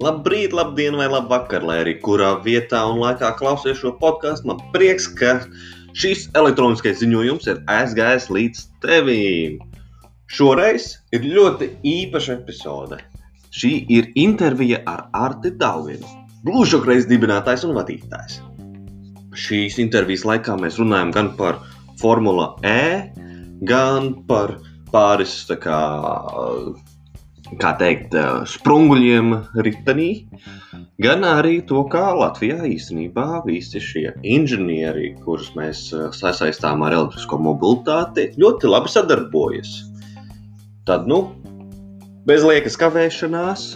Labrīt, labdien, vai labvakar, lai arī kurā vietā un laikā klausies šo podkāstu. Man prieks, ka šis elektroniskais ziņojums ir aizgājis līdz tevīm. Šoreiz ir ļoti īpaša epizode. Šī ir intervija ar Arti Dauginu, Blūžokreiz dibinātājs un vadītājs. Šīs intervijas laikā mēs runājam gan par Formula E, gan par pāris kā, kā teikt, sprunguļiem ritenī, gan arī to, kā Latvijā īstenībā visi šie inženieri, kurus mēs sasaistām ar elektrisko mobilitāti, ļoti labi sadarbojas. Tad, nu, bez liekas kavēšanās,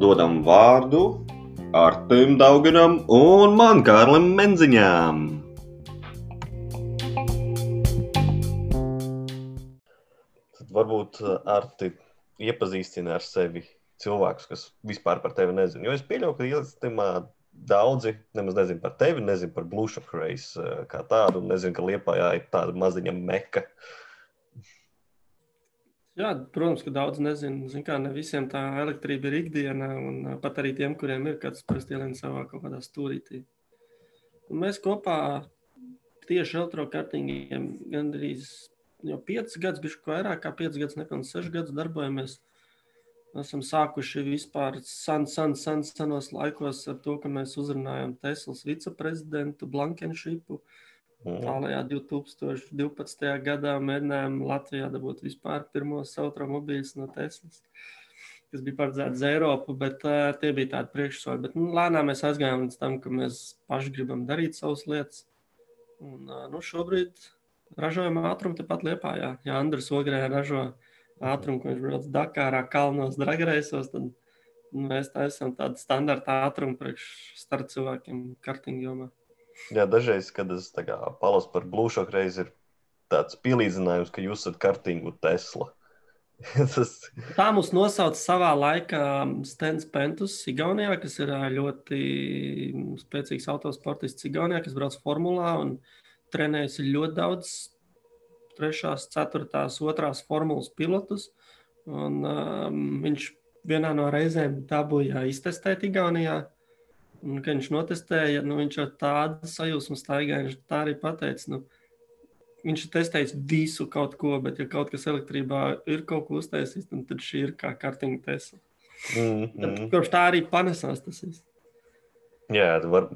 dodam vārdu Artim Dauganam un man Kārlim Menziņām. Varbūt Arti iepazīstina ar sevi cilvēkus, kas vispār par tevi nezina. Jo es pieļauju, ka īstenībā daudzi nemaz nezina par tevi, nezina par Blue Shock Race kā tādu, un nezina, ka Liepājā ir tāda maziņa meka. Jā, protams, ka daudz nezinu. Zin kā, ne visiem tā elektrība ir ikdiena, un pat arī tiem, kuriem ir kāds prestielēns savā kaut kādā stūrītī. Un mēs kopā tieši elektrokartingiem gandrīz jau 5 gadus, bišķi vairāk kā 5 gadus, nepilnīgi 6 gadus darbojamies. Esam sākuši vispār sen, sen, sen, senos laikos ar to, ka mēs uzrunājam Teslas viceprezidentu Blankenšipu. Mm. Tālajā 2012. gadā mēģinājām Latvijā dabūt vispār pirmos automobīļus no Teslas, kas bija paredzēts uz Eiropu, bet uh, tie bija tādi priekšsoli. Bet nu, lēnām mēs aizgājām līdz tam, ka mēs paši gribam darīt savas lietas. Un, uh, nu, šobrīd ražojam ātrumu tepat liepā. Jā, ja Andris Ogrē ražo ātrumu, ko viņš brauc Dakārā, kalnos, dragreisos, tad mēs tā esam tādu standarta ātrumu priekš starp cilvēkiem kartingu jomā. Jā, dažreiz, kad es palasu par blūšoku reizi, ir tāds pielīdzinājums, ka jūs esat kartingu Tesla. Tas... Tā mums nosauca savā laikā Stens Pentus, Igaunijā, kas ir ļoti spēcīgs autosportists Igaunijā, kas brauc formulā un trenējas ļoti daudz trešās, ceturtās, otrās formulas pilotus. Un, um, viņš vienā no reizēm dabūja iztestēt Igaunijā. Un, kad viņš notestēja, nu, viņš ar tādu sajūsmu staigāja. Viņš tā arī pateica, nu, viņš ir testējis visu kaut ko, bet, ja kaut kas elektrībā ir kaut ko uztaisījis, tad šī ir kā kartiņa Tesla. Mm, mm. Kopš tā arī panesās tas viss. Jā, var,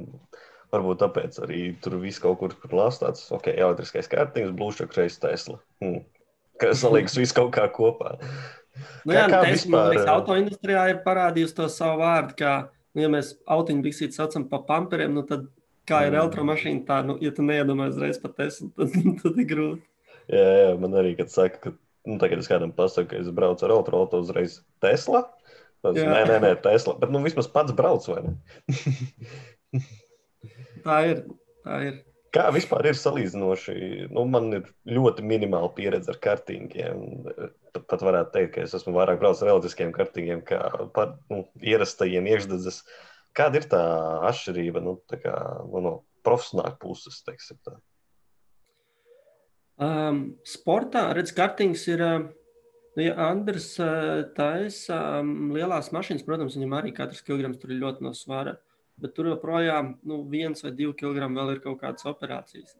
Varbūt tāpēc arī tur viss kaut kur tur lasīts, ok, elektriskais kārtības, blūšķa kreis Tesla. Hmm. Kas salīgs viss kaut kā kopā. Nu, jā, kā, kā Tesla, vispār... autoindustrijā ir parādījusi to savu vārdu, kā, nu, ja mēs autiņu biksīt saucam pa pamperiem, nu tad kā ir mm. elektromašīna, tā, nu, ja tu neiedomājies reiz par Teslu, tad, tad ir grūti. Jā, jā, man arī, kad saka, ka, nu, tagad es kādam pasaku, ka es braucu ar autoauto uzreiz Tesla, tad nē, nē, nē, Tesla, bet, nu, vismaz pats brauc, vai ne? Tā ir. Tā ir. Kā vispār ir salīdzinoši? Nu, man ir ļoti minimāla pieredze ar kartīgiem. Pat varētu teikt, ka es esmu vairāk braucis ar reliģiskiem kartīgiem, kā par nu, ierastajiem iekšdedzes. Kāda ir tā atšķirība nu, tā kā, nu, no profesionāla puses? Teiksim, tā? um, sportā redz, kartings ir. Nu, ja Andris uh, taisa um, lielās mašīnas, protams, viņam arī katrs kilograms tur ir ļoti no svara. Uh, bet tur joprojām nu, viens vai divi kilogrami vēl ir kaut kādas operācijas.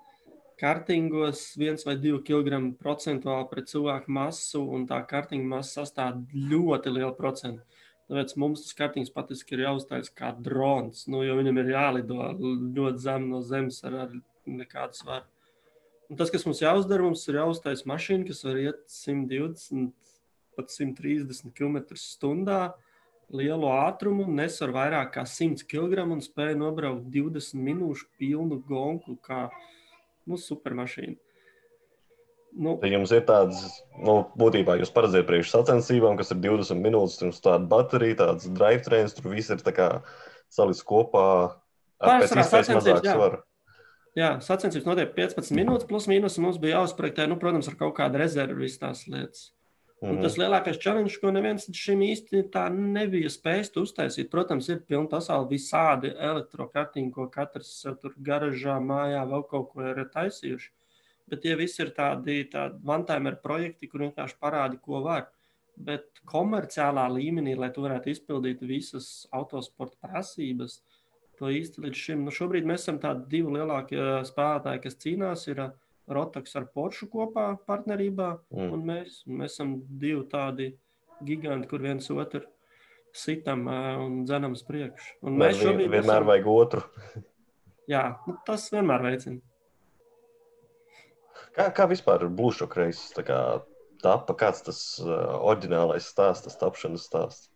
Kartingos viens vai divi kilogrami procentuāli pret cilvēku masu, un tā kartinga masa sastāv ļoti lielu procentu. Tāpēc mums tas kartings patiesībā ir jāuzstājas kā drons, nu, jo viņam ir jālido ļoti zem no zemes ar, ar nekādu svaru. Un tas, kas mums jāuzdara, mums ir jāuzstājas mašīna, kas var iet 120 pat 130 km/h lielu ātrumu, nesver vairāk kā 100 kg un spēja nobraukt 20 minūšu pilnu gonku, kā nu, supermašīna. Nu, Tad jums ir tāds, nu, būtībā jūs paredzējat priekš sacensībām, kas ir 20 minūtes, jums tāda baterija, tāds drive trains, tur viss ir tā kā salikts kopā ar pēc iespējas mazāk svaru. Jā, sacensības notiek 15 minūtes, plus mīnus, un mums bija jāuzprojektē, nu, protams, ar kaut kādu rezervi visas tās lietas. Un tas mhm. lielākais challenge, ko neviens līdz šim īsti tā nebija spējis uztaisīt. Protams, ir pilna pasaule visādi elektrokartiņi, ko katrs tur garažā, mājā vēl kaut ko ir taisījuši. Bet tie visi ir tādi, tādi one-timer projekti, kur vienkārši parādi, ko var. bet komerciālā līmenī, lai tu varētu izpildīt visas autosporta prasības, to īsti līdz šim. Nu, šobrīd mēs esam tādi divi lielākie spēlētāji, kas cīnās. Ir Rotoks ar Porsche kopā partnerībā, mm. un mēs, mēs esam divi tādi giganti, kur viens otru sitam un dzenam uz priekšu. Un mēs šobrīd vienmēr esam... vajag otru. Jā, nu, tas vienmēr veicina. Kā, kā vispār Bluešok reizes tapa? Kāds tas uh, oriģinālais stāsts, tas tapšanas stāsts?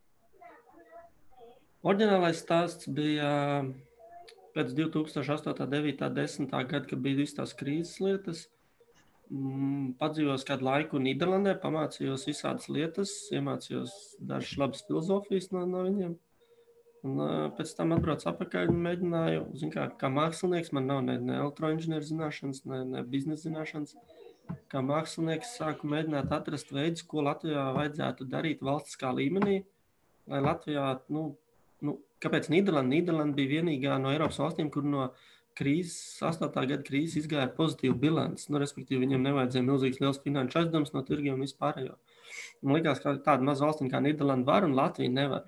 Oriģinālais stāsts bija pēc 2008, 9, 10 gada, kad bija visas tās krīzes lietas. Mm, padzīvojos kādu laiku Nīderlandē, pamācījos visādas lietas, iemācījos dažas labas filozofijas no, no viņiem. Un, pēc tam atbraucu atpakaļ un mēģināju, kā, kā mākslinieks, man nav ne, ne elektroinženieru zināšanas, ne, ne biznesa zināšanas. Kā mākslinieks sāku mēģināt atrast veidus, ko Latvijā vajadzētu darīt valstiskā līmenī, lai Latvijā, nu, nu kāpēc Nīderlanda? Nīderlanda bija vienīgā no Eiropas valstīm, kur no uh, krīzes, 8. gada krīzes izgāja ar pozitīvu bilanci. Nu, respektīvi, viņiem nevajadzēja milzīgs liels finanšu aizdevums no tirgiem un vispārējo. Man liekas, ka tāda maza valsts kā Nīderlanda var un Latvija nevar.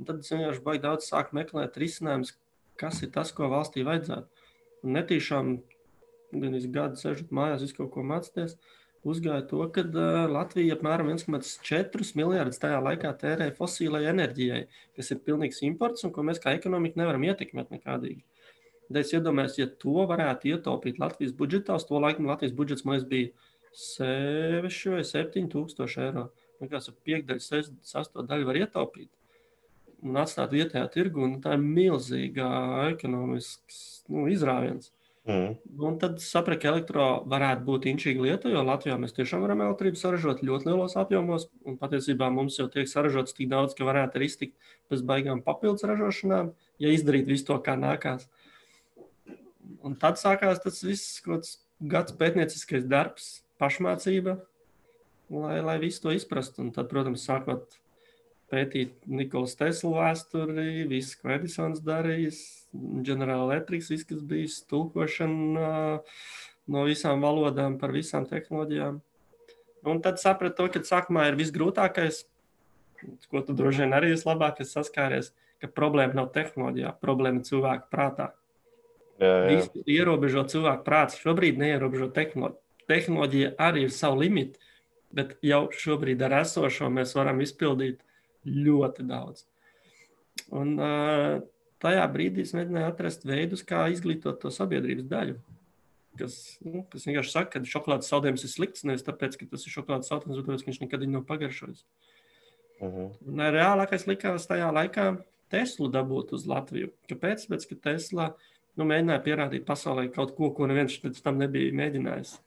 Un tad es vienkārši baigi daudz sāku meklēt risinājumus, kas ir tas, ko valstī vajadzētu. Un netīšām gan es gadu sežot mājās, visu kaut ko mācīties. Uzgāja to, ka uh, Latvija apmēram 1,4 miljardus tajā laikā tērēja fosilai enerģijai, kas ir pilnīgs imports un ko mēs kā ekonomika nevaram ietekmēt nekādīgi. Tad es iedomājos, ja to varētu ietaupīt Latvijas budžetā, uz to laikam Latvijas budžets man bija 6 vai 7 tūkstoši eiro. Vienkārši piekdaļa, sastāvdaļa var ietaupīt un atstāt vietējā tirgu. Tā ir milzīga ekonomisks nu, izrāviens. Mm. Un tad sapratu, ka elektro varētu būt inčīga lieta, jo Latvijā mēs tiešām varam elektrību saražot ļoti lielos apjomos. Un patiesībā mums jau tiek saražots tik daudz, ka varētu arī iztikt bez baigām papildus ražošanām, ja izdarītu visu to, kā nākās. Un tad sākās tas viss, kāds gads pētnieciskais darbs, pašmācība, lai, lai visu to izprastu. Un tad, protams, sākot pētīt Nikolas Tesla vēsturi, viss, ko Edisons darījis, General Electric, viss, kas bijis tulkošana no visām valodām par visām tehnoloģijām. Un tad sapratu to, ka sākumā ir visgrūtākais, ko tu droši vien arī esi labāk saskāries, ka problēma nav tehnoloģijā, problēma ir cilvēka prātā. Jā, jā. Visu ierobežo cilvēku prāts. Šobrīd neierobežo tehnoloģiju. Tehnoloģija arī ir savu limitu, bet jau šobrīd ar esošo mēs varam izpildīt ļoti daudz. Un, uh, tajā brīdī es mēģināju atrast veidus, kā izglītot to sabiedrības daļu. Kas, nu, kas vienkārši saka, ka šokolādes saldējums ir slikts. Nevis tāpēc, ka tas ir šokolādes saldējums, bet tāpēc, ka viņš nekad nav pagaršojis. Uh -huh. Un, reālākais likās tajā laikā Teslu dabūt uz Latviju. Kāpēc? Tāpēc, ka Tesla nu, mēģināja pierādīt pasaulē kaut ko, ko neviens līdz tam nebija mēģinājis.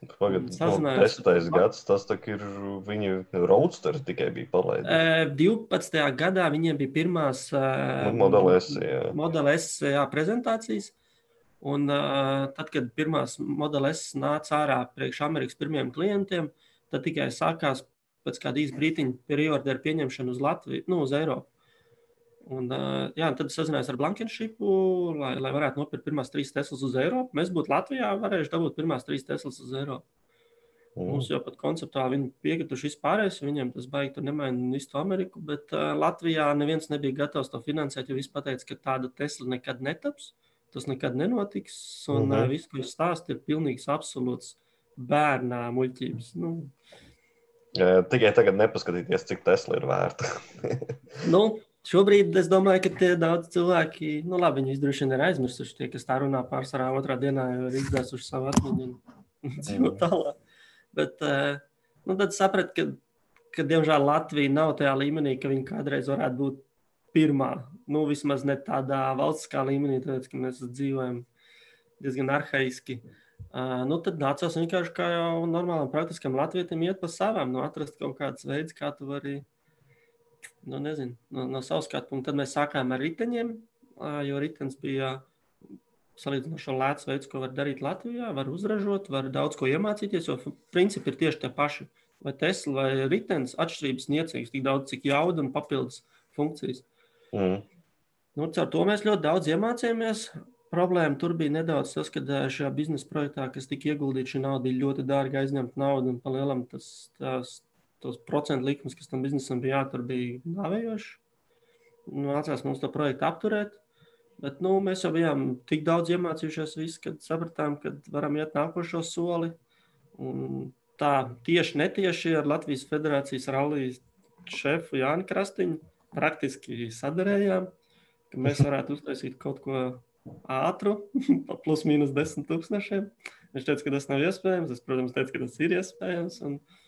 Pagaidiet, no 10. gads, tas ir viņu roadsters tikai bija palaidis. 12. gadā viņiem bija pirmās modeles, jā. modeles jā, prezentācijas. Un tad, kad pirmās modeles nāca ārā priekš Amerikas pirmiem klientiem, tad tikai sākās pēc kāda īsa brīdiņa perioda ar pieņemšanu uz Latviju, nu, uz Eiropu. Un, jā, tad es sazinājos ar Blankenšipu, lai, lai varētu nopirkt pirmās trīs Teslas uz Eiropu. Mēs būtu Latvijā varējuši dabūt pirmās trīs Teslas uz Eiropu. Mm. Mums jau pat konceptuāli viņi piekrituši vispārējais, viņiem tas baigi tur nemaina visu Ameriku, bet uh, Latvijā neviens nebija gatavs to finansēt, jo viss pateica, ka tāda Tesla nekad netaps, tas nekad nenotiks, un mm -hmm. uh, viss, ko jūs stāstāt, ir pilnīgs absolūts bērnā muļķības. Nu, tikai tagad nepaskatīties, cik Tesla ir vērta. nu, Šobrīd es domāju, ka tie daudz cilvēki, nu labi, viņi droši vien ir aizmirsuši. Tie, kas tā runā pārsvarā otrā dienā, jau ir izdzēsuši savu atmiņu un dzīvo tālāk. Bet eh, nu, tad sapratu, ka, ka diemžēl Latvija nav tajā līmenī, ka viņi kādreiz varētu būt pirmā. Nu, vismaz ne tādā valstiskā līmenī, tāpēc, ka mēs dzīvojam diezgan arhaiski. Uh, nu, tad nācās vienkārši kā jau normālam, praktiskam latvietim iet pa savām, nu, atrast kaut kāds veids, kā tu vari nu, nezinu, no, no savas skatu punkta. Tad mēs sākām ar riteņiem, jo ritenis bija salīdzinoši lēts veids, ko var darīt Latvijā. Var uzražot, var daudz ko iemācīties, jo principi ir tieši tie paši. Vai Tesla vai ritenis atšķirības niecīgas, tik daudz, cik jauda un papildus funkcijas. Mm. Nu, caur to mēs ļoti daudz iemācījāmies. Problēma tur bija nedaudz tas, ka šajā biznesa projektā, kas tika ieguldīta, šī nauda bija ļoti dārga, aizņemta nauda un palielam tas, tas tos procentu likmes, kas tam biznesam bija jātur, bija nāvējoši. Nu, Nācās mums to projektu apturēt. Bet nu, mēs jau bijām tik daudz iemācījušies, visu, kad sapratām, ka varam iet nākošo soli. Un tā tieši netieši ar Latvijas Federācijas rallijas šefu Jāni Krastiņu praktiski sadarējām, ka mēs varētu uztaisīt kaut ko ātru, plus mīnus desmit tūkstošiem. Viņš teica, ka tas nav iespējams. Es, protams, teicu, ka tas ir iespējams. Un, un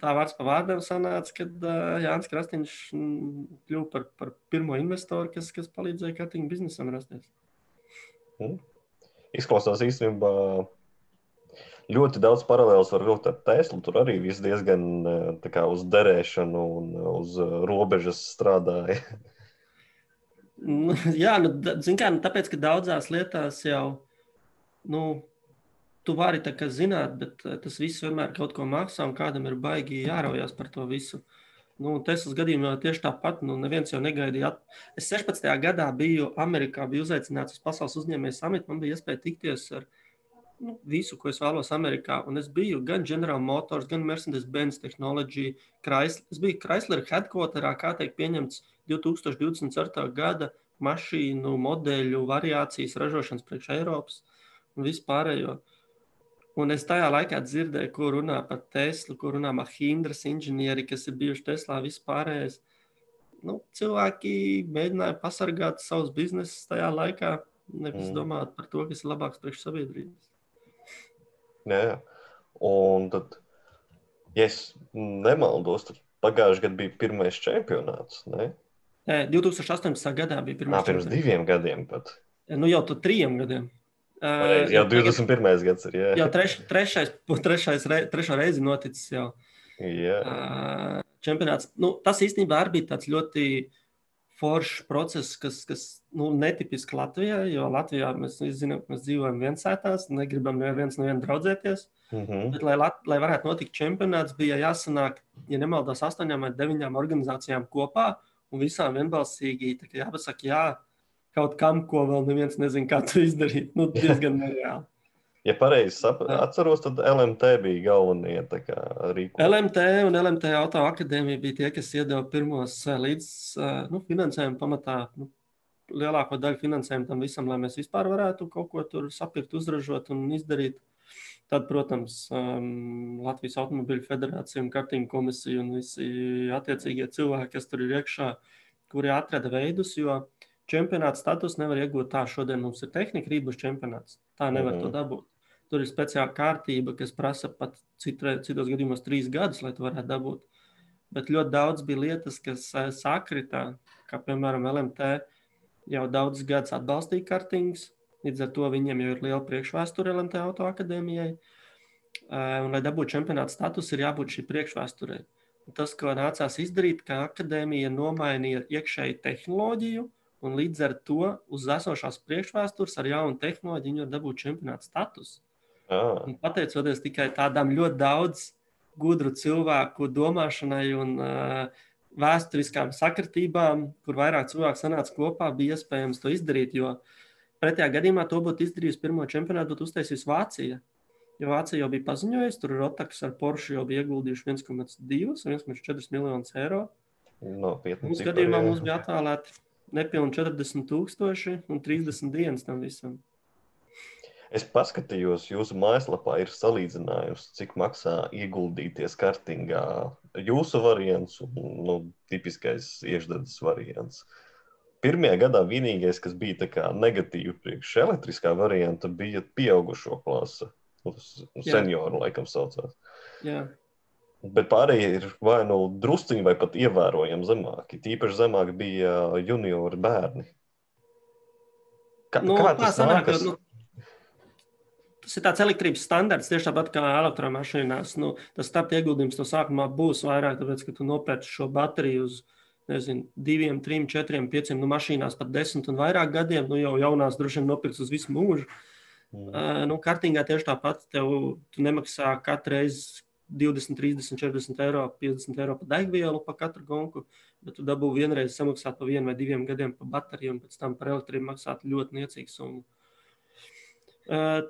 tā vārds pa vārdam sanāca, kad uh, Jānis Krastīņš kļuva par, par pirmo investoru, kas, kas palīdzēja kartiņu biznesam rasties. Mm. Izklausās īstenībā ļoti daudz paralēlus var vilkt ar Teslu. Tur arī viss diezgan kā, uz derēšanu un uz robežas strādāja. nu, jā, nu, kā, nu, tāpēc, ka daudzās lietās jau nu, tu vari tā kā zināt, bet eh, tas viss vienmēr kaut ko maksā, un kādam ir baigi jāraujas par to visu. Nu, Teslas gadījumā tieši tāpat, nu, neviens jau negaidīja. Es 16. gadā biju Amerikā, biju uzaicināts uz pasaules uzņēmēju samitu, man bija iespēja tikties ar nu, visu, ko es vēlos Amerikā. Un es biju gan General Motors, gan Mercedes-Benz Technology, Chrysler. Es biju Chrysler headquarterā, kā teikt, pieņemts 2024. gada mašīnu modeļu variācijas ražošanas priekš Eiropas un vispārējo. Uh, Un es tajā laikā dzirdēju, ko runā par Teslu, ko runā Mahindras inženieri, kas ir bijuši Teslā vispārējais. Nu, cilvēki mēģināja pasargāt savus biznesus tajā laikā, nevis mm. domāt par to, kas ir labāks priekš sabiedrības. Jā, un tad, ja es nemaldos, tad pagājušajā gadā bija pirmais čempionāts. Ne? Nē, 2018. gadā bija pirmais. Nā, pirms diviem gadiem pat. Nu jau tur trijiem gadiem. Uh, jau 21. gads ir. Jā. Jau treš, trešais, trešais re, trešā reize noticis jau. Jā. Uh, čempionāts. Nu, tas īstenībā arī bija tāds ļoti foršs process, kas, kas nu, netipiski Latvijā, jo Latvijā mēs zinām, ka mēs dzīvojam viensētās, negribam neviens no viena draudzēties. Mm -hmm. Bet, lai, lai varētu notikt čempionāts, bija jāsanāk, ja nemaldos, astoņām vai deviņām organizācijām kopā un visām vienbalsīgi jāpasaka, jā, kaut kam, ko vēl neviens nezina, kā to izdarīt. Nu, diezgan nereāli. Ja pareizi atceros, tad LMT bija galvenie rīki. LMT un LMT auto akadēmija bija tie, kas iedeva pirmos līdz nu, finansējumu pamatā. Nu, lielāko daļu finansējumu tam visam, lai mēs vispār varētu kaut ko tur sapirkt, uzražot un izdarīt. Tad, protams, um, Latvijas Automobiļu federācija un kartiņu komisija un visi attiecīgie cilvēki, kas tur ir iekšā, kuri atrada veidus, jo uh, čempionāta status nevar iegūt tā, šodien mums ir tehnika, rīt būs čempionāts. Tā nevar mm -hmm. to mhm. dabūt. Tur ir speciāla kārtība, kas prasa pat citre, citos gadījumos trīs gadus, lai to varētu dabūt. Bet ļoti daudz bija lietas, kas eh, sakrita, kā piemēram LMT jau daudzus gadus atbalstīja kartiņus. Līdz ar to viņiem jau ir liela priekšvēsture LMT auto akadēmijai. Eh, un, lai dabūtu čempionāta status, ir jābūt šī priekšvēsturei. Tas, ko nācās izdarīt, ka akadēmija nomainīja iekšēju tehnoloģiju, Un līdz ar to uz esošās priekšvēstures ar jaunu tehnoloģiju viņi var dabūt čempionāta statusu. Un pateicoties tikai tādām ļoti daudz gudru cilvēku domāšanai un uh, vēsturiskām sakritībām, kur vairāk cilvēku sanāca kopā, bija iespējams to izdarīt. Jo pretējā gadījumā to būtu izdarījusi pirmo čempionātu, būtu uztaisījusi Vācija. Jo Vācija jau bija paziņojusi, tur Rotaks ar Porsche jau bija ieguldījuši 1,2 vai 1,4 miljonus eiro. Nopietni. Mūsu gadījumā mums bija atvēlēti nepilnīgi 40 tūkstoši un 30 dienas tam visam. Es paskatījos, jūsu mājaslapā ir salīdzinājums, cik maksā ieguldīties kartingā. Jūsu variants un nu, tipiskais iešdedzes variants. Pirmajā gadā vienīgais, kas bija negatīvi priekš elektriskā varianta, bija pieaugušo klase. Senioru laikam saucās. Jā. Bet pārējie ir vai nu drusciņi, vai pat ievērojami zemāki. Tīpaši zemāk bija juniori bērni. Kā, nu, kā tas sanāk? Nākas? Nu, tas ir tāds elektrības standarts, tieši tāpat kā elektromašīnās. Nu, tas starp ieguldījums no sākumā būs vairāk, tāpēc, ka tu nopērci šo bateriju uz nezinu, diviem, trim, četriem, pieciem, nu, mašīnās pat desmit un vairāk gadiem. Nu, jau jaunās droši vien nopirks uz visu mūžu. Mm. Uh, nu, kartingā tieši tāpat tev nemaksā katru reizi 20, 30, 40 eiro, 50 eiro par degvielu pa katru gonku, bet tu dabū vienreiz samaksāt par vienu vai diviem gadiem par bateriju un pēc tam par elektrību maksāt ļoti niecīgu summu. Uh,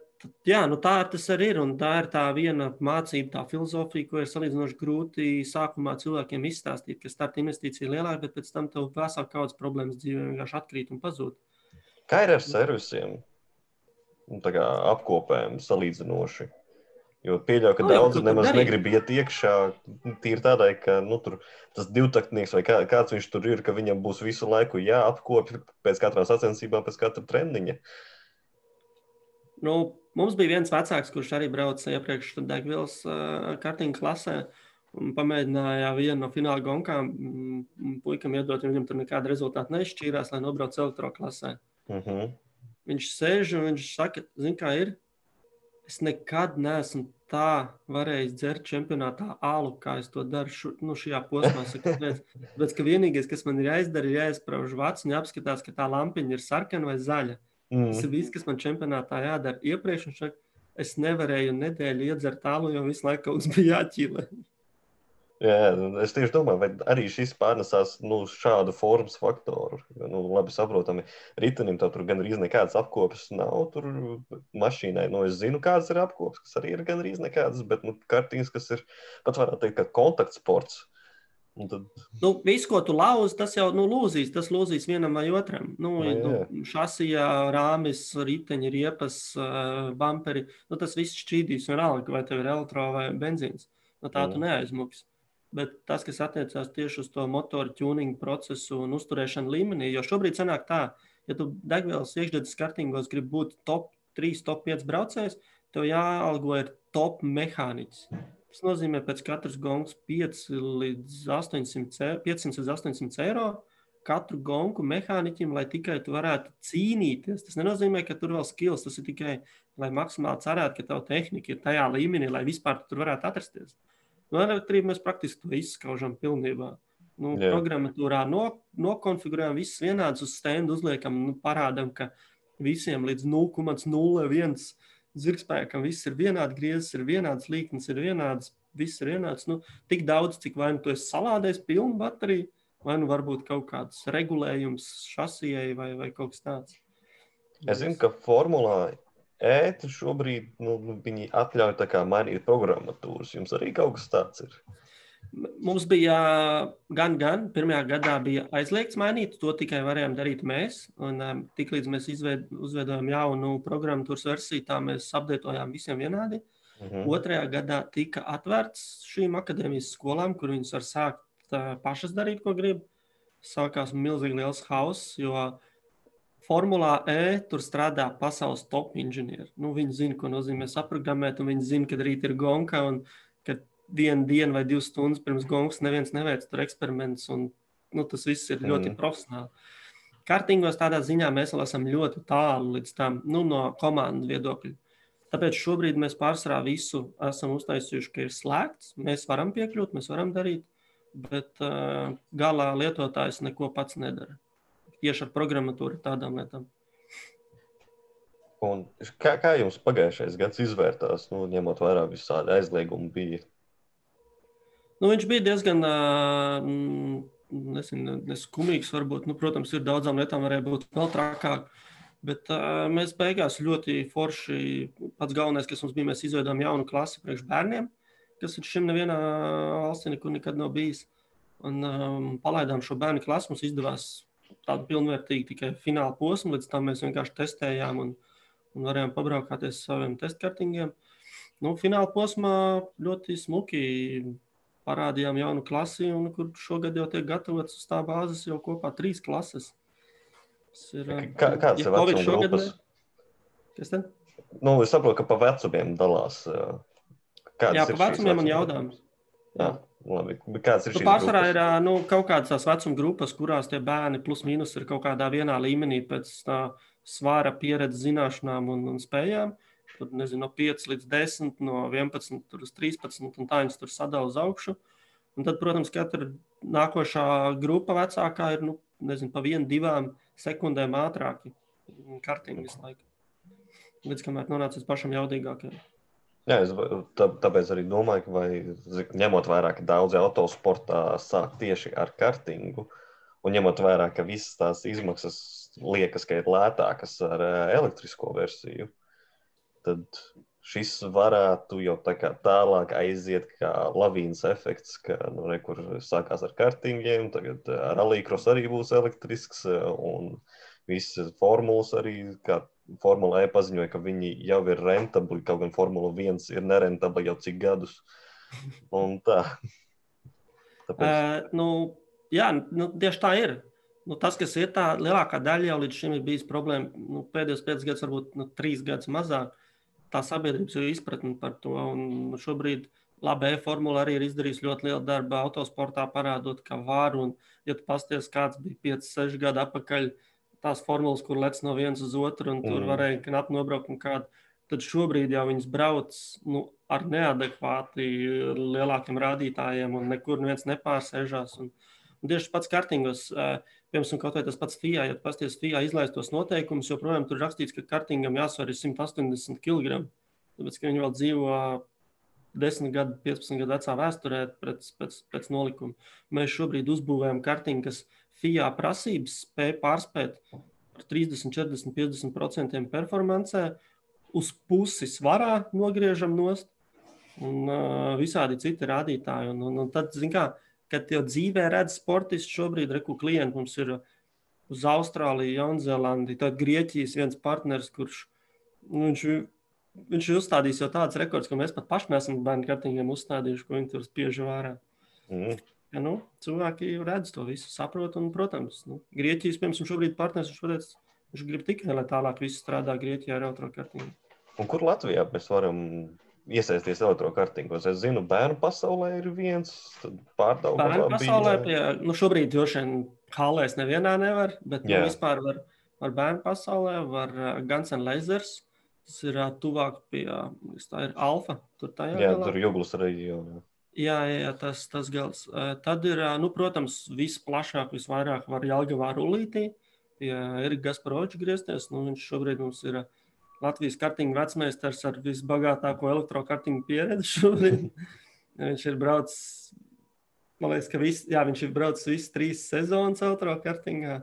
Jā, nu tā tas arī ir. Tā ir tā viena mācība, tā filozofija, ko ir salīdzinoši grūti sākumā cilvēkiem izstāstīt, ka starta investīcija ir lielāka, bet pēc tam tev vesela kaudzes problēmas dzīvē vienkārši atkrīt un pazūd. Kā ir ar servisiem? Nu, apkopēm salīdzinoši. Jo pieļauju, ka Nu, jā, daudzi nemaz darīji. negrib iet iekšā. Tīri tādai, ka nu, tur, tas divtaktnieks vai kā, kāds viņš tur ir, ka viņam būs visu laiku jāapkopja pēc katrā sacensībā, pēc katra treniņa. Nu, mums bija viens vecāks, kurš arī brauca iepriekš degvielas uh, kartiņu klasē. Un pamēģināja vienu no fināla gonkām. mm, Puikam iedot, ja viņam tur nekāda rezultāta nešķīrās, lai nobrauktu elektroklasē. Uh -huh. Viņš sēž un viņš saka, zini, kā ir. Es nekad neesmu tā varējis dzert čempionātā alu, kā es to daru šu, nu, šajā posmā. Tāpēc, ka vienīgais, kas man ir jāizdara, ir jāizprauž vats un jāapskatās, ka tā lampiņa ir sarkana vai zaļa. Tas ir Mm. viss, kas man čempionātā jādara. Iepriekš es nevarēju nedēļu iedzert tālu, jo visu laiku bija jāķīlē. Jā, nu, es tieši domāju, vai arī šis pārnesās nu, šādu formas faktoru. Jo, Nu, labi, saprotami, ritenim tur gan arī nekādas apkopes nav. Tur mašīnai, nu, es zinu, kādas ir apkopes, kas arī ir gan arī nekādas, bet nu, kartiņas, kas ir pat varētu teikt, ka kontaktsports. Un tad, Nu, viss, ko tu lauzi, tas jau nu, lūzīs. Tas lūzīs vienam vai otram. Nu, Nu, nu, šasijā, rāmis, riteņi, riepas, bumperi. Nu, tas viss šķīdīs vienalga, vai tev ir elektro vai benzīns. No tā tu Mm. Bet tas, kas attiecās tieši uz to motoru tuningu procesu un uzturēšanu līmenī, jo šobrīd sanāk tā, ja tu degvielas iekšzemes kartingos gribi būt top 3, top 5 braucējs, tev jāalgo ir top mehāniķis. Tas nozīmē, ka pēc katras gongas 5 līdz 800, e- 500 līdz 800 eiro katru gonku mehāniķim, lai tikai tu varētu cīnīties. Tas nenozīmē, ka tur vēl skills, tas ir tikai, lai maksimāli cerētu, ka tava tehnika ir tajā līmenī, lai vispār tu tur varētu atrasties. No elektrības mēs praktiski to izskaužam pilnībā. Nu, Jā. programmatūrā no, nokonfigurējam visus vienādus uz stenda, uzliekam, nu, parādām, ka visiem līdz 0,01 zirgspēkam viss ir vienāds, griezes ir vienāds, līknes ir vienāds, viss ir vienāds. Nu, tik daudz, cik vai nu tu esi salādējis pilnu bateriju, vai nu varbūt kaut kāds regulējums šasijai vai, vai kaut kas tāds. es zinu, ka formulā ēta šobrīd nu, viņi atļauj tā kā mainīt programmatūras. Jums arī kaut kas tāds ir. Mums bija gan, gan pirmajā gadā bija aizliegts mainīt, to tikai varējām darīt mēs. Un, um, tiklīdz mēs izveid, uzveidojām jaunu programmatūras versiju, tā mēs apdeitojām visiem vienādi. Mhm. Otrajā gadā tika atvērts šīm akadēmijas skolām, kur viņas var sākt uh, pašas darīt, ko grib. Sākās milzīgi liels hauss, jo Formulā E tur strādā pasaules top inženieri. Nu, viņi zina, ko nozīmē saprogrammēt, un viņi zina, kad rīt ir gonka, un ka vienu dienu vai divas stundas pirms gonkas neviens neveic tur eksperimentus. Un, nu, tas viss ir ļoti mm. profesionāli. Kārtīgos tādā ziņā mēs vēl esam ļoti tālu līdz tam, nu, no komandas viedokļa. Tāpēc šobrīd mēs pārsvarā visu esam uztaisījuši, ka ir slēgts. Mēs varam piekļūt, mēs varam darīt, bet uh, galā lietotājs neko pats nedara. Tieši ar programmatūru tādām lietām. Un kā, kā jums pagājušais gads izvērtās, nu, ņemot vērā visādi aizliegumi bija? Nu, viņš bija diezgan uh, nezinu, neskumīgs. Varbūt, nu, protams, ir daudzām lietām varēja būt vēl trakāk. Bet uh, mēs beigās ļoti forši. Pats galvenais, kas mums bija, mēs izveidojām jaunu klasi priekš bērniem, kas līdz šim nevienā valstī nekur nekad nav bijis. Un um, palaidām šo bērnu klasi. Mums izdevās tādu pilnvērtīgu tikai fināla posmu. Līdz tam mēs vienkārši testējām un, un varējām pabraukāties ar saviem testkartingiem. Nu, fināla posmā ļoti smuki parādījām jaunu klasi, un kur šogad jau tiek gatavots uz tā bāzes jau kopā trīs klases. Tas Ir, Kā, kāds ir Covid šogad grupas? Kas tad? Nu, es saprotu, ka pa vecumiem dalās. kādas Jā, pa vecumiem vecuma jaudām. grupas? Jā, labi. Kāds ir Nu, šīs pārsvarā grupas? ir nu, kaut kādas tās vecuma grupas, kurās tie bērni plus mīnus ir kaut kādā vienā līmenī pēc tā svāra, pieredzes, zināšanām un, un spējām. Tur, nezinu, no 5 līdz 10, no 11 tur uz 13, un tā viņas tur sadala uz augšu. Un tad, protams, katra nākošā grupa vecākā ir, nu, nezinu, pa vienu, divām sekundēm ātrāki. Kartīgi visu laiku. Līdz kamēr nonāca līdz pašam jaudīgākajam. Jā, es tā, tāpēc arī domāju, ka vai, zi- ņemot vērā, ka daudzi autosportā sāk tieši ar kartingu, un ņemot vērā, ka visas tās izmaksas liekas, ka ir lētākas ar elektrisko versiju, tad šis varētu jau tā kā tālāk aiziet kā lavīnas efekts, ka nu, re, kur sākās ar kartingiem, tagad rallycross arī būs elektrisks un visas formulas arī, kā Formula E paziņoja, ka viņi jau ir rentabli, kaut gan Formula 1 ir nerentabli jau cik gadus. Un tā. Tāpēc... Uh, nu, jā, nu, tieši tā ir. Nu, tas, kas ir tā, lielākā daļa jau līdz šim ir bijis problēma. Nu, pēdējos piecus gadus, varbūt nu, trīs gadus mazāk, tā sabiedrības izpratne par to. Un šobrīd labi, e-formula arī ir izdarījusi ļoti lielu darbu autosportā, parādot, ka var. Un, ja tu pasties, kāds bija 5, 6 gadi atpakaļ, tās formulas, kur lec no vienas uz otru, un tur mm. varēja knapi nobraukt un kādu. Tad šobrīd jau viņas brauc nu, ar neadekvāti lielākiem rādītājiem, un nekur neviens nepārsēžās. Un, un tieši pats kartingos, piemēram, kaut vai tas pats FIA, ja pasties FIA izlaistos noteikumus, joprojām tur rakstīts, ka kartingam jāsver ir 180 kg. Tāpēc, ka viņi vēl dzīvo 10 gadu, 15 gadu vecā vēsturē pēc, pēc, pēc nolikuma. Mēs šobrīd uzbūvējam kartingu, kas FIA prasības spēja pārspēt par 30, 40, 50% performancē, uz pusi svarā nogriežam nost un uh, visādi citi rādītāji. Un, un, un tad, kā, kad jau dzīvē redz sportists, šobrīd reku klienti mums ir uz Austrāliju, Jaunzēlandi, tad Grieķijas viens partners, kurš nu, viņš, viņš ir uzstādījis jau tāds rekords, ka mēs pat paši esam bērnu kartiņiem uzstādījuši, ko viņi tur spiež vērā. Mm. Ja, nu, cilvēki redz to visu, saprot, un, protams, nu, Grieķijas, piemēram, šobrīd partneris viņš, pateic, viņš grib tikai, lai tālāk viss strādā Grieķijā ar elektrokartiņu. Un kur Latvijā mēs varam iesaisties elektrokartīgos. Es zinu, bērnu pasaulē ir viens pārdaudzes. Bērnu pasaulē, pie, nu šobrīd droši vien halēs nevienā nevar, bet nu, vispār var, var bērnu pasaulē, var uh, Guns and Lasers. Tas ir uh, tuvāk pie, uh, tā ir alfa. Tur tā jau. Jā, galā. tur jūglas reģionā. Jā, jā, tas, tas gals. Tad ir, nu, protams, visplašāk, visvairāk var Jālgavā rulītī. Pie Erika Gasparoviča griezties. Nu, viņš šobrīd mums ir Latvijas kartiņu vecmeistars ar visbagātāko elektrokartiņu pieredzi šobrīd. viņš ir braucis, man liekas, ka vis, jā, viņš ir braucis visas trīs sezonas elektrokartiņā.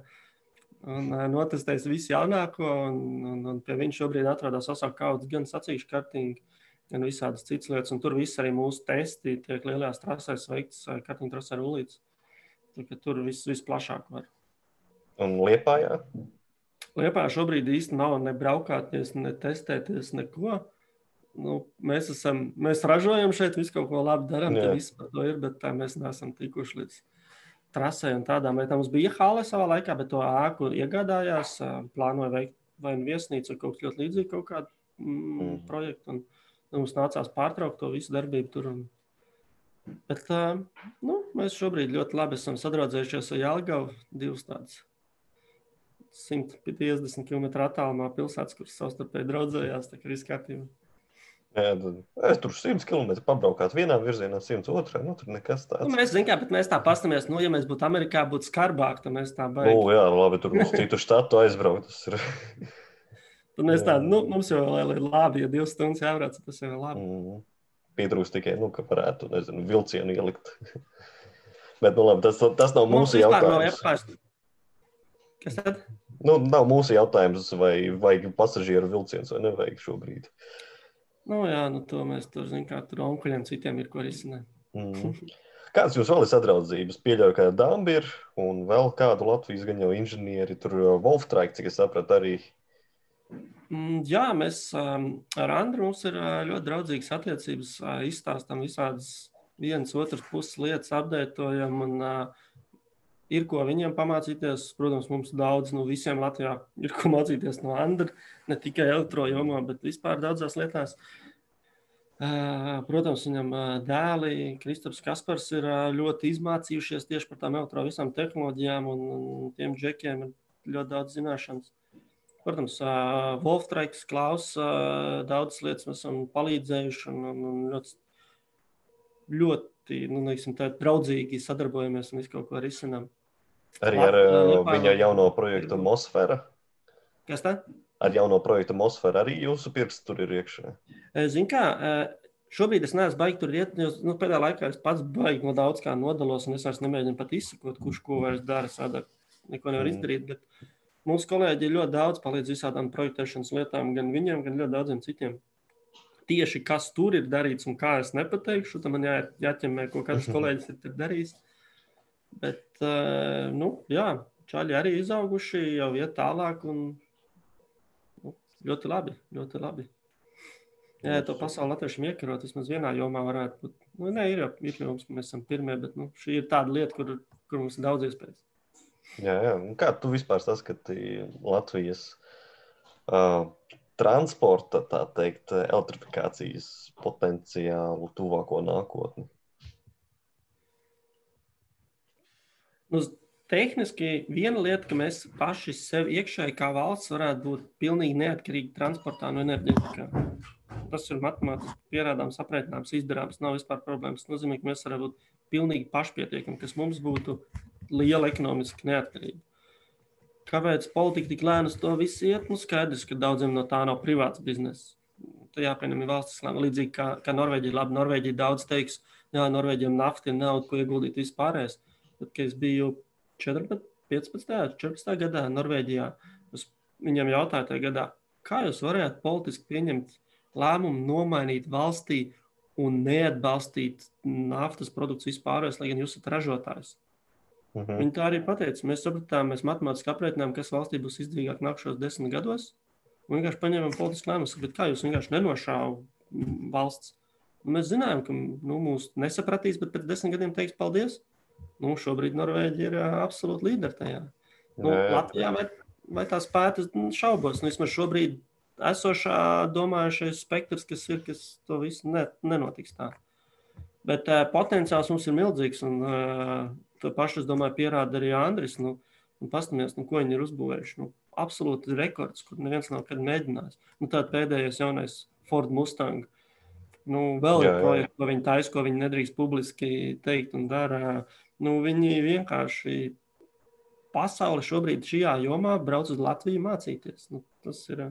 Un notestējis visu jaunāko, un, un, un pie viņa šobrīd atrodas Osaka kaudzes gan sacīkšu kartiņu, gan visādas citas lietas. Un tur viss arī mūsu testi tiek lielajās trasēs veikts kartiņu trasē rulīts. Tur viss visplašāk var. Un Liepājā? Liepā šobrīd īsti nav ne braukāties, ne testēties, neko. Nu, mēs, esam, mēs ražojam šeit, visu kaut ko labi darām, tas viss par to ir, bet tā mēs neesam tikuši līdz trasē un tādām lietām. Mums bija hāle savā laikā, bet to ēku iegādājās, plānoja veikt vai nu viesnīcu vai kaut kas ļoti līdzīgs kaut kādu mm, mm. projektu. Un mums nācās pārtraukt to visu darbību tur. Un, bet nu, mēs šobrīd ļoti labi esam sadraudzējušies ar Jālgavu, divas tādas 150 km attālumā pilsētas, kuras savstarpēji draudzējās. Tā kā viss kārtībā. Jā, es tur 100 km pabraukāt vienā virzienā, 100 otrā. Nu, tur nekas tāds. Nu, mēs zinām, bet mēs tā paskatāmies, nu, ja mēs būtu Amerikā, būtu skarbāk, tad mēs tā baigām. Nu, jā, labi, tur uz citu štatu aizbraukt. Tad mēs tā, nu, mums jau ir labi, ja divas stundas jābrauc, tas jau ir labi. Mm. Pietrūkst tikai, nu, ka varētu, nezinu, vilcienu ielikt. bet, nu, labi, tas, tas nav mūsu jautājums. Nav Kas tad? Nu, nav mūsu jautājums, vai vajag pasažieru vilciens vai nevajag šobrīd. Nu, jā, nu, to mēs tur zinām, kā tur onkuļiem citiem ir ko risināt. Mm. Kāds jums vēl ir sadraudzības? Pieļauju, ka Dāmbi ir un vēl kādu Latvijas gan jau inženieri, tur Wolftraik, cik es sapratu, arī. Mm, jā, mēs um, ar Andru mums ir uh, ļoti draudzīgas attiecības, uh, izstāstam visādas vienas otras puses lietas, apdētojam un uh, ir ko viņiem pamācīties. Protams, mums daudz, nu, visiem Latvijā ir ko mācīties no Andra, ne tikai elektrojumā, bet vispār daudzās lietās. Protams, viņam dēli, Kristaps Kaspars, ir ļoti izmācījušies tieši par tām elektro visām tehnoloģijām un tiem džekiem ir ļoti daudz zināšanas. Protams, Wolftraiks, Klaus, daudzas lietas mēs esam palīdzējuši un, un, un ļoti, ļoti nu, neiksim, draudzīgi sadarbojamies un visu kaut ko risinām. Arī ar uh, viņa jauno projektu Mosfēra. Kas tā? Ar jauno projektu Mosfēra arī jūsu pirksts tur ir iekšā. Ziniet, kā šobrīd es neesmu baigi tur iet, jo nu, pēdējā laikā es pats baigi no daudz kā nodalos, un es vairs nemēģinu pat izsakot, kurš ko vairs dara. Sadar. Neko nevar mm. izdarīt. Bet mūsu kolēģi ļoti daudz palīdz visādām projektēšanas lietām, gan viņiem, gan ļoti daudziem citiem. tieši kas tur ir darīts un kā es nepateikšu. Tam man jā, jāķemē, ko kāds kolēģis ir, ir darījis. Bet, uh, nu, jā, čaļi arī izauguši, jau iet tālāk un nu, ļoti labi. Ļoti labi. Jā, to pasauli latviešiem iekarot, vismaz vienā jomā varētu būt. Nu, nē, ir jau iekļuvums, mēs esam pirmie, bet nu, šī ir tāda lieta, kur, kur mums ir daudz iespējas. Jā, jā. Kā tu vispār saskati Latvijas uh, transporta, tā teikt, elektrifikācijas potenciālu tuvāko nākotni? Nu, tehniski viena lieta, ka mēs paši sev iekšēji kā valsts varētu būt pilnīgi neatkarīgi transportā no enerģētikā tas ir matemātiski pierādāms, aprēķināms, izdarāms. Nav vispār problēmas. Tas nozīmē, ka mēs varam būt pilnīgi pašpietiekami, kas mums būtu liela ekonomiska neatkarība. Kāpēc politika tik lēna uz to visu iet? Nu, skaidrs, ka daudziem no tā nav privāts biznesa. Tā jāpieņem valsts lēma. Līdzīgi kā, kā Norvēģija, labi, Norvēģija daudz teiks, jā, Norvēģiem nafta ir nauda, ko ieguldīt vispārējais. Bet, kad es biju 14, 15, 14 gadā Norvēģijā, viņam jautāju tajā gadā, kā jūs varētu politiski pieņemt lēmumu nomainīt valstī un neatbalstīt naftas produktus vispār, lai gan jūs esat ražotājs. Uh mhm. -huh. Viņi tā arī pateica. Mēs sapratām, mēs matemātiski aprēķinām, kas valstī būs izdevīgāk nākamajos desmit gados. Un vienkārši paņēmām politisku lēmumu, kā jūs vienkārši nenošāvat valsts. Un mēs zinājām, ka nu, mūs nesapratīs, bet pēc desmit gadiem teiks paldies. Nu, šobrīd Norvēģija ir absolūti līderi tajā. Nu, jā, jā. Latvijā vai, vai tā spētu nu, šaubos. Nu, vismaz šobrīd esošā domājušais spektrs, kas ir, kas to visu ne, nenotiks tā. Bet uh, potenciāls mums ir milzīgs, un uh, to pašu, es domāju, pierāda arī Andris. Nu, Paskatāmies, nu, ko viņi ir uzbūvējuši. Nu, absolūti rekords, kur neviens nav nekad mēģinājis. Nu, Tāds pēdējais jaunais Ford Mustang. Nu, vēl ir projekts, ko viņi taisa, ko viņi nedrīkst publiski teikt un dara. Nu, viņi vienkārši pasauli šobrīd šajā jomā brauc uz Latviju mācīties. Nu, tas ir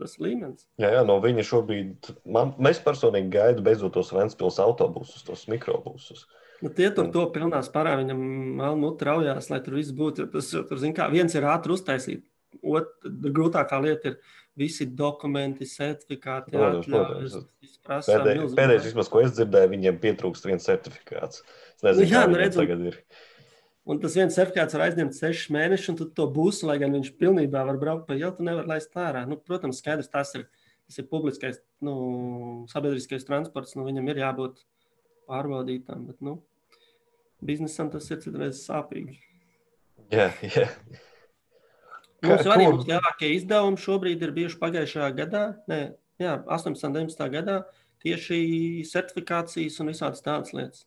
tas līmenis. Jā, jā, no viņa šobrīd, man, mēs personīgi gaidām beidzot tos Vēncpils autobusus, tos mikrobusus. Nu, tie tur to pilnā spārā, viņam melnu traujās, lai tur viss būtu. Tas, tur, zin kā, viens ir ātri uztaisīt, otrs grūtākā lieta ir visi dokumenti, certifikāti. Protams, protams. Pēdējais, pēdējais, vismaz, ko es dzirdēju, viņiem pietrūkst viens certifikāts. Es nezinu, nu, jā, nu, redzu, tagad ir. Un tas viens certifikāts var aizņemt sešus mēnešus, un to būsi, lai gan viņš pilnībā var braukt pa ielu, tu nevari laist ārā. Nu, protams, skaidrs, tas ir, tas ir publiskais, nu, sabiedriskais transports, nu, viņam ir jābūt pārbaudītam, bet, nu, biznesam tas ir citreiz sāpīgi. Jā, jā. Mums arī mums lielākie izdevumi šobrīd ir bijuši pagājušajā gadā, ne, jā, 18. un 19. gadā, tieši certifikācijas un visādas tādas lietas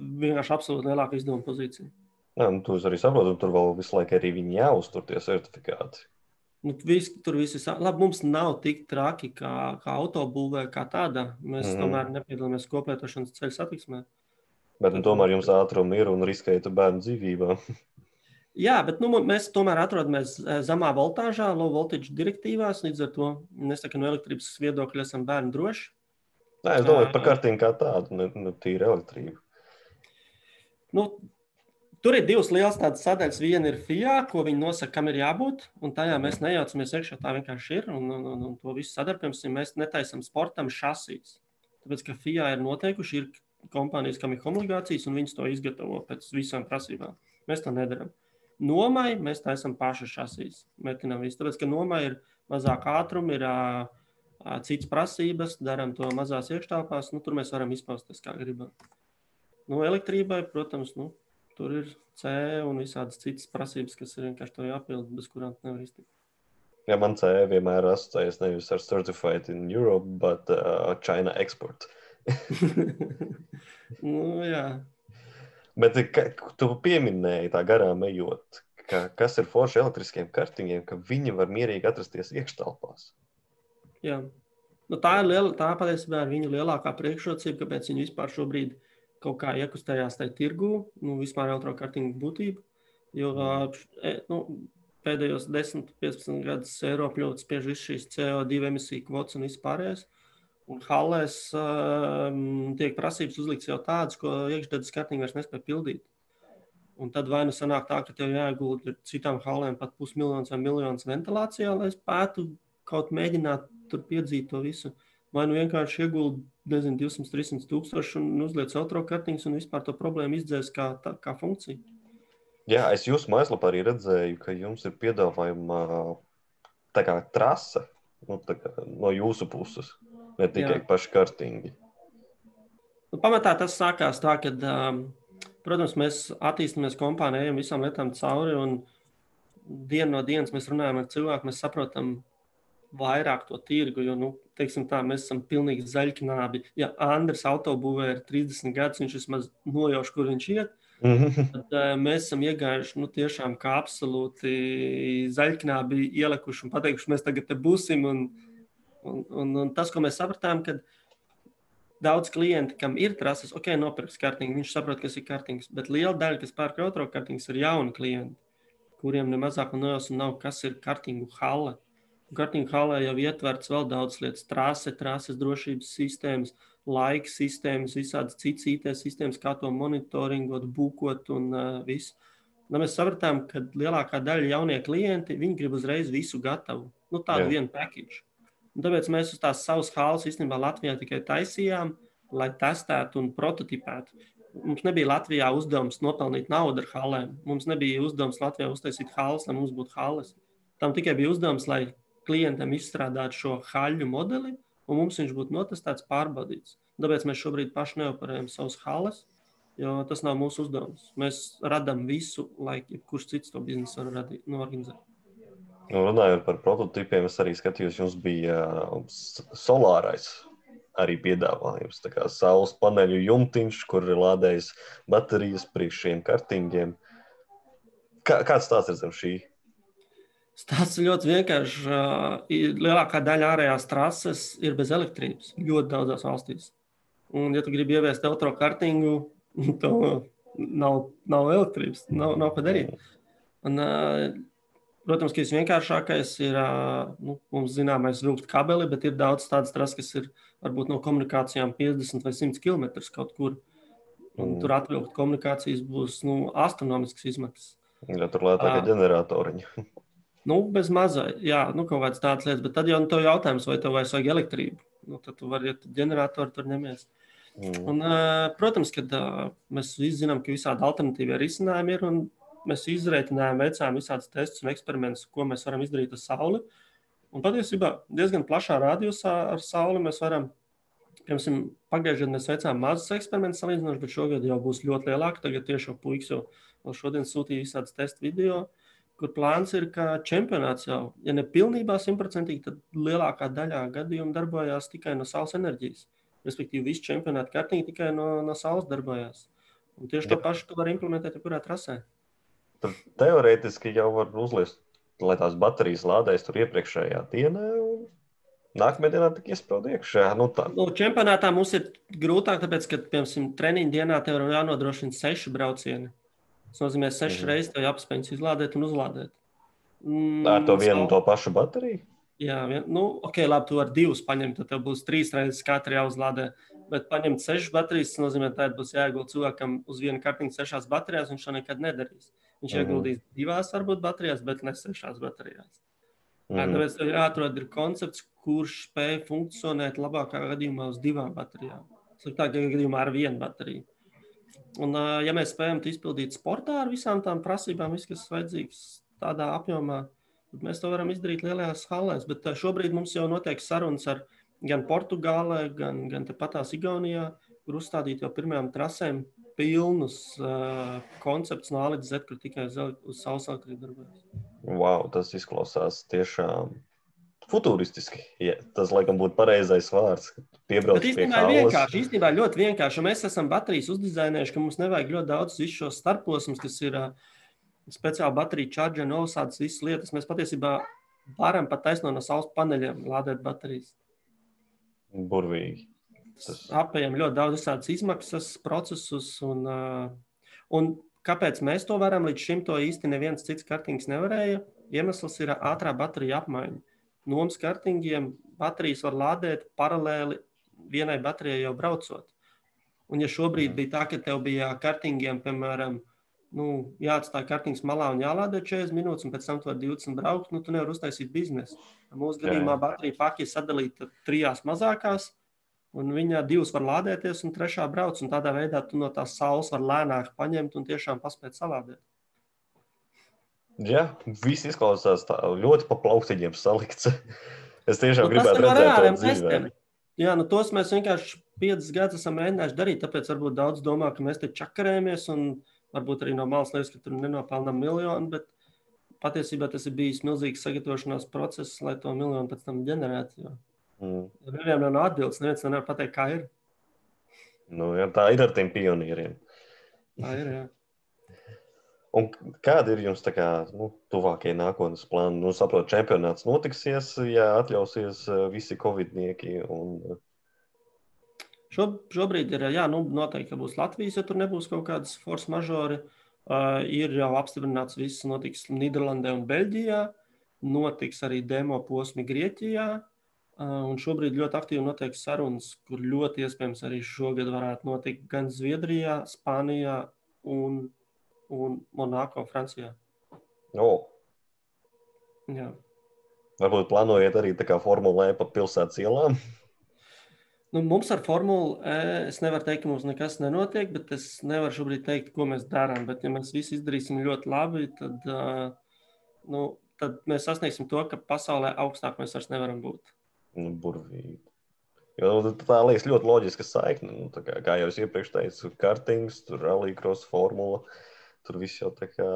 vienkārši absolūti lielāka izdevuma pozīcija. Jā, nu, tu arī saproti, tur vēl visu laiku arī viņi jāuztur tie certifikāti. Nu, vis, tur viss ir labi. Mums nav tik traki kā, kā autobūvē, kā tāda. Mēs mm -hmm. tomēr nepiedalāmies koplietošanas ceļu satiksmē. Bet nu, tomēr jums ātrumi ir un riskējat bērnu dzīvībām. Jā, bet nu, mēs tomēr atrodamies e, zemā voltāžā, low voltage direktīvās. Līdz ar to mēs tā, no elektrības viedokļa esam bērnu droši. Nē, es domāju par kartīm kā tādu, ne, ne tīri elektrību. Nu, tur ir divas lielas tādas sadaļas. Viena ir FIA, ko viņi nosaka, kam ir jābūt. Un tajā mēs nejaucamies iekšā. Tā vienkārši ir. Un, un, un, un to visu sadarbības mēs netaisām sportam šasīs. Tāpēc, ka FIA ir noteikuši, ir kompānijas, kam ir homologācijas, un viņas to izgatavo pēc visām prasībām. Mēs to nedarām. Nomai mēs taisām paši šasīs. Metinām visu. Tāpēc, ka nomai ir mazāk ātruma, ir uh, cits prasības, darām to mazās iekštelpās. Nu, tur mēs varam izpausties kā gribam. Nu, elektrībai, protams, nu, tur ir C un visādas citas prasības, kas ir vienkārši to jāpild, bez kurām nevar iztikt. Ja man C vienmēr asociējas nevis ar Certified in Europe, bet uh, China export. nu, jā. Bet ka, tu pieminēji tā garām ejot, ka, kas ir forši elektriskiem kartiņiem, ka viņi var mierīgi atrasties iekštelpās. Jā. Nu, tā ir liela, tā patiesībā ir viņu lielākā priekšrocība, kāpēc viņi vispār šobrīd ir kaut kā iekustējās tajā tirgū, nu, vispār elektrokartīņu būtību. Jo e, nu, pēdējos 10, 15 gadus Eiropa ļoti spiež visu šīs CO2 emisiju kvotas un vispārējais. Un halēs um, tiek prasības uzlikts jau tādas, ko iekšdedzes kartiņi vairs nespēja pildīt. Un tad vai nu sanāk tā, ka tev jāiegulda citām halēm pat pusmiljons vai miljons ventilācijā, lai spētu kaut mēģināt tur piedzīt to visu. Vai nu vienkārši ieguldi nezinu, 200, 300 tūkstoši un uzliec autokartiņus un vispār to problēmu izdzēs kā, tā, kā funkciju. Jā, es jūsu mājaslapā arī redzēju, ka jums ir piedāvājuma tā kā trase nu, kā, no jūsu puses, ne tikai Jā. paši kartiņi. Nu, pamatā tas sākās tā, ka, um, protams, mēs attīstāmies kompānijā, ejam visām lietām cauri un dienu no dienas mēs runājam ar cilvēku, mēs saprotam vairāk to tirgu, jo, nu, teiksim tā, mēs esam pilnīgi zaļknābi. Ja Andris autobūvē ir 30 gadus, viņš vismaz nojauš, kur viņš iet, mhm. tad uh, mēs esam iegājuši, nu, tiešām kā absolūti zaļknābi ielikuši un pateikuši, mēs tagad te būsim. Un, un, un, un tas, ko mēs sapratām, kad daudz klienti, kam ir trases, ok, nopirks kartiņu, viņš saprot, kas ir kartiņas, bet liela daļa, kas pērk otro kartiņas, ir jauni klienti, kuriem ne mazāk nojausma nav, kas ir kartiņu halle. Kartiņu halē jau ietverts vēl daudz lietas, trāse, trāses drošības sistēmas, laika sistēmas, visādas citas IT sistēmas, kā to monitoringot, būkot un uh, visu. Un mēs sapratām, ka lielākā daļa jaunie klienti grib uzreiz visu gatavu, nu, tādu Jā. vienu. Un tāpēc mēs uz tās savas halas īstenībā Latvijā tikai taisījām, lai testētu un prototipētu. Mums nebija Latvijā uzdevums nopelnīt naudu ar halēm. Mums nebija uzdevums Latvijā uztaisīt halas, lai mums būtu halas. Tam tikai bija uzdevums, lai klientam izstrādāt šo haļu modeli, un mums viņš būtu notestēts, pārbaudīts. Tāpēc mēs šobrīd paši neoperējam savus halas, jo tas nav mūsu uzdevums. Mēs radām visu, lai jebkurš cits to biznesu var radīt, norganizēt. Nu, runājot par prototipiem, es arī skatījos, jums bija uh, solārais arī piedāvājums. Tā kā saules paneļu jumtiņš, kur ir lādējis baterijas priekš šiem kartiņiem. Kā, kāds tāds ir zem šī? Stāsts ļoti vienkāršs. Lielākā daļa ārējās trases ir bez elektrības ļoti daudzās valstīs. Un, ja tu gribi ieviest elektrokartingu, tad nav, nav elektrības, nav, nav ko darīt. Un, protams, ka visvienkāršākais ir nu, mums zināmais vilkt kabeli, bet ir daudz tādas trases, kas ir varbūt no komunikācijām 50 vai 100 km kaut kur. Un mm. tur atvilkt komunikācijas būs nu, astronomisks izmaksas. Ja tur lētāk ir ģeneratoriņi. Nu, bez mazā, jā, nu, kaut kādas tādas lietas. Bet tad jau nu, jautājums, vai tev vajag elektrību. Nu, tad tu vari iet ģeneratoru tur nemies. Mm. Un, protams, ka mēs visi zinām, ka visādi alternatīvie risinājumi ir. Mēs izreikinājām, veicām visādus testus un eksperimentus, ko mēs varam izdarīt ar Sauli. Un patiesībā diezgan plašā radiusā ar Sauli mēs varam. Piemēram, pagājušajā gadā mēs veicām mazus eksperimentus, salīdzinoši, bet šogad jau būs ļoti lielāki. Tagad tieši jau puikas jau šodien sūtīja visādas testu video. Uh, kur plāns ir, ka čempionāts jau, ja ne pilnībā simtprocentīgi, tad lielākā daļā gadījumu darbojās tikai no saules enerģijas. Respektīvi, visi čempionāti kartiņi tikai no, no saules darbojās. Un tieši to ja. pašu tu vari implementēt jebkurā trasē. Tur teorētiski jau var uzliekt, lai tās baterijas lādējas tur iepriekšējā dienā. Nākamajā dienā tik iesprūda iekšā. Nu, tā. nu, čempionātā mums ir grūtāk, tāpēc, ka, piemēram, treniņu dienā tev ir jānodrošina seši braucieni. Tas nozīmē, ka sešas mm. reizes to jāpaspēj izlādēt un uzlādēt. Mm, Ar to vienu un to pašu bateriju? Jā, vien, nu, ok, labi, tu vari divus paņemt, tad tev būs trīs reizes katra jāuzlādē. Bet paņemt sešas baterijas, tas nozīmē, ka būs jāiegulda cilvēkam uz vienu kartiņu sešās baterijās, viņš to nekad nedarīs. Viņš mm. ieguldīs divās, varbūt baterijās, bet ne sešās baterijās. Mm. Tāpēc tev jāatrod ir koncepts, kurš spēj funkcionēt labākā gadījumā uz divām baterijām. Sliktākajā gadījumā ar vienu bateriju. Un, ja mēs spējam izpildīt sportā ar visām tām prasībām, viss, kas vajadzīgs tādā apjomā, tad mēs to varam izdarīt lielajās halēs. Bet šobrīd mums jau notiek sarunas ar gan Portugālē, gan, gan tepatās Igaunijā, kur uzstādīt jau pirmajām trasēm pilnus uh, koncepts no A līdz Z, kur tikai uz saules elektrību darbojas. Wow, tas izklausās tiešām futūristiski. Ja, tas, laikam, būtu pareizais vārds. Piebraukt pie īstenībā vienkārši, īstenībā ļoti vienkārši. Mēs esam baterijas uzdizainējuši, ka mums nevajag ļoti daudz visu šos starposmus, kas ir uh, speciāli bateriju čārģi un visādas visas lietas. Mēs patiesībā varam pat taisno no saules paneļiem lādēt baterijas. Burvīgi. Tas... Apējam ļoti daudz visādas izmaksas, procesus un, uh, un kāpēc mēs to varam līdz šim to īsti neviens cits kartings nevarēja. Iemesls ir ātrā baterija apmaiņa nomas kartingiem baterijas var lādēt paralēli vienai baterijai jau braucot. Un, ja šobrīd bija tā, ka tev bija kartingiem, piemēram, nu, jāatstāj kartiņas malā un jālādē 40 minūtes, un pēc tam tu vari 20 braukt. Nu, tu nevari uztaisīt biznesu. Mūsu gadījumā baterija paki ir sadalīta trijās mazākās, un viņa divas var lādēties, un trešā brauc. Un tādā veidā tu no tās saules vari lēnāk paņemt un tiešām paspēt salādēt. Jā, viss izklausās tā ļoti pa plauktiņiem salikts. es tiešām Nu, gribētu ir no redzēt reāliem to dzīvē. testiem. Jā, nu tos mēs vienkārši piecus gadus esam mēģinājuši darīt. Tāpēc varbūt daudz domā, ka mēs te čakarējamies un varbūt arī no malas liekas, ka tur nenopelnām miljonu. Bet patiesībā tas ir bijis milzīgs sagatavošanās process, lai to miljonu pēc tam ģenerētu. Jo Mm. nevienam nav atbildes, neviens nevar pateikt, kā ir. Nu, jā, tā ir ar tiem pionieriem. Tā ir jā. Un kādi ir jums tā kā, nu, tuvākie nākotnes plāni? Nu, saprotu, čempionāts notiksies, ja atļausies eh, visi covidnieki. Un, eh, Šo, šobrīd ir jā, nu, noteikti, ka būs Latvijas, ja tur nebūs kaut kādas force mažori. Uh, ir jau apstiprināts, viss notiks Nīderlandē un Beļģijā. Notiks arī demo posmi Grieķijā. Uh, un šobrīd ļoti aktīvi notiek sarunas, kur ļoti iespējams arī šogad varētu notikt gan Zviedrijā, Spānijā un, un Monako, Francijā. oh, Jā. varbūt plānojat arī tā kā formulē pa pilsētas ielām. Nu, mums ar formulu E es nevaru teikt, ka mums nekas nenotiek, bet es nevaru šobrīd teikt, ko mēs darām. Bet, ja mēs visi izdarīsim ļoti labi, tad, uh, nu, tad mēs sasniegsim to, ka pasaulē augstāk mēs vairs nevaram būt. Nu, burvīgi. Jo, nu, tā liekas ļoti loģiska saikne. Nu, kā, kā jau es iepriekš teicu, kartings, tur rallycross formula. Tur viss jau tā kā.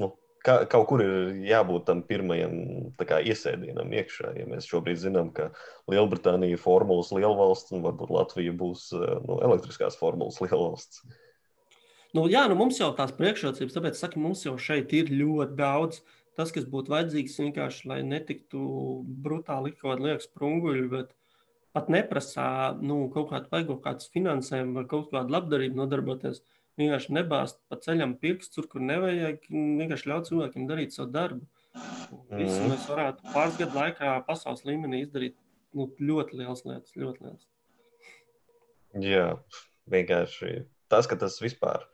Nu, kā, kaut kur ir jābūt tam pirmajam kā, iesēdienam iekšā. Ja mēs šobrīd zinām, ka Lielbritānija ir formulas lielvalsts, un varbūt Latvija būs eh, nu, elektriskās formulas lielvalsts. Nu, jā, nu, mums jau tās priekšrocības, tāpēc saku, mums jau šeit ir ļoti daudz. Tas, kas būtu vajadzīgs, vienkārši, lai netiktu brutāli kaut kāda lieka sprunguļa, bet pat neprasā nu, kaut kādu kaut kādus finansējumu vai kaut kādu labdarību nodarboties. Vienkārši nebāzt pa ceļam pirksts, tur, kur nevajag. Vienkārši ļaut cilvēkiem darīt savu darbu. Visi Mhm. mēs varētu pāris gadu laikā pasaules līmenī izdarīt nu, ļoti liels lietas. Ļoti liels. Jā, vienkārši tas, ka tas vispār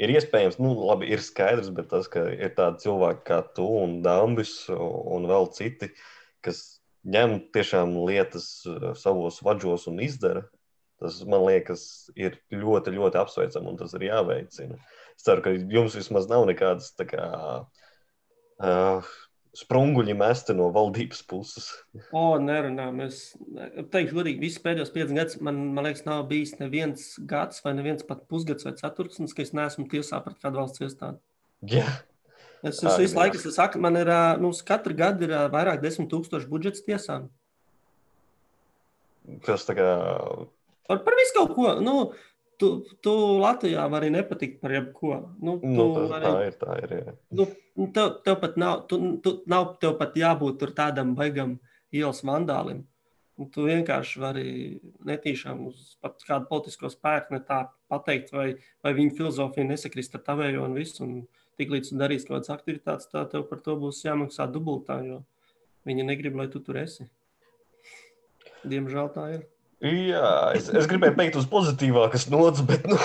ir iespējams, nu, labi, ir skaidrs, bet tas, ka ir tādi cilvēki kā tu un Dambis un vēl citi, kas ņem tiešām lietas eh, savos vaļos un izdara. Tas man liekas, ir ļoti, ļoti apsveicami un tas ir jāveicina. Es ceru, ka jums vismaz nav nekādas kā, uh, sprunguļi mesti no valdības puses. O, nerunā. Mēs, teikšu, godīgi, visus pēdējos piecus gadus man, man liekas, nav bijis neviens gads, vai neviens pat pusgads vai ceturksnis, ka es neesmu tiesā pret kādu valsts iestādi. Jā, Es, es Ak, visu laiku Dievs. es saku, man ir, ā, nu, katru gadu ir vairāk desmit tūkstoši budžets tiesām. tas tā kā Par, par visu kaut ko. Nu, tu, tu Latvijā vari nepatikt par jebko. Nu, tu nu, tas, vari, tā ir. Tā ir jā. nu, tev, tev pat nav, tu, tu, nav tev pat jābūt tādam baigam ielas vandālim. Tu vienkārši vari netīšām uz kādu politisko spēku pateikt, vai, vai viņa filozofija nesakrist ar tavējo un visu. Un tiklīdz tu darīsi kaut kādas aktivitātes, tā tev par to būs jāmaksā dubultā, jo viņi negrib, lai tu tur esi. Diemžēl tā ir. Jā, es, es gribēju teikt, uz pozitīvākas nots, bet nu,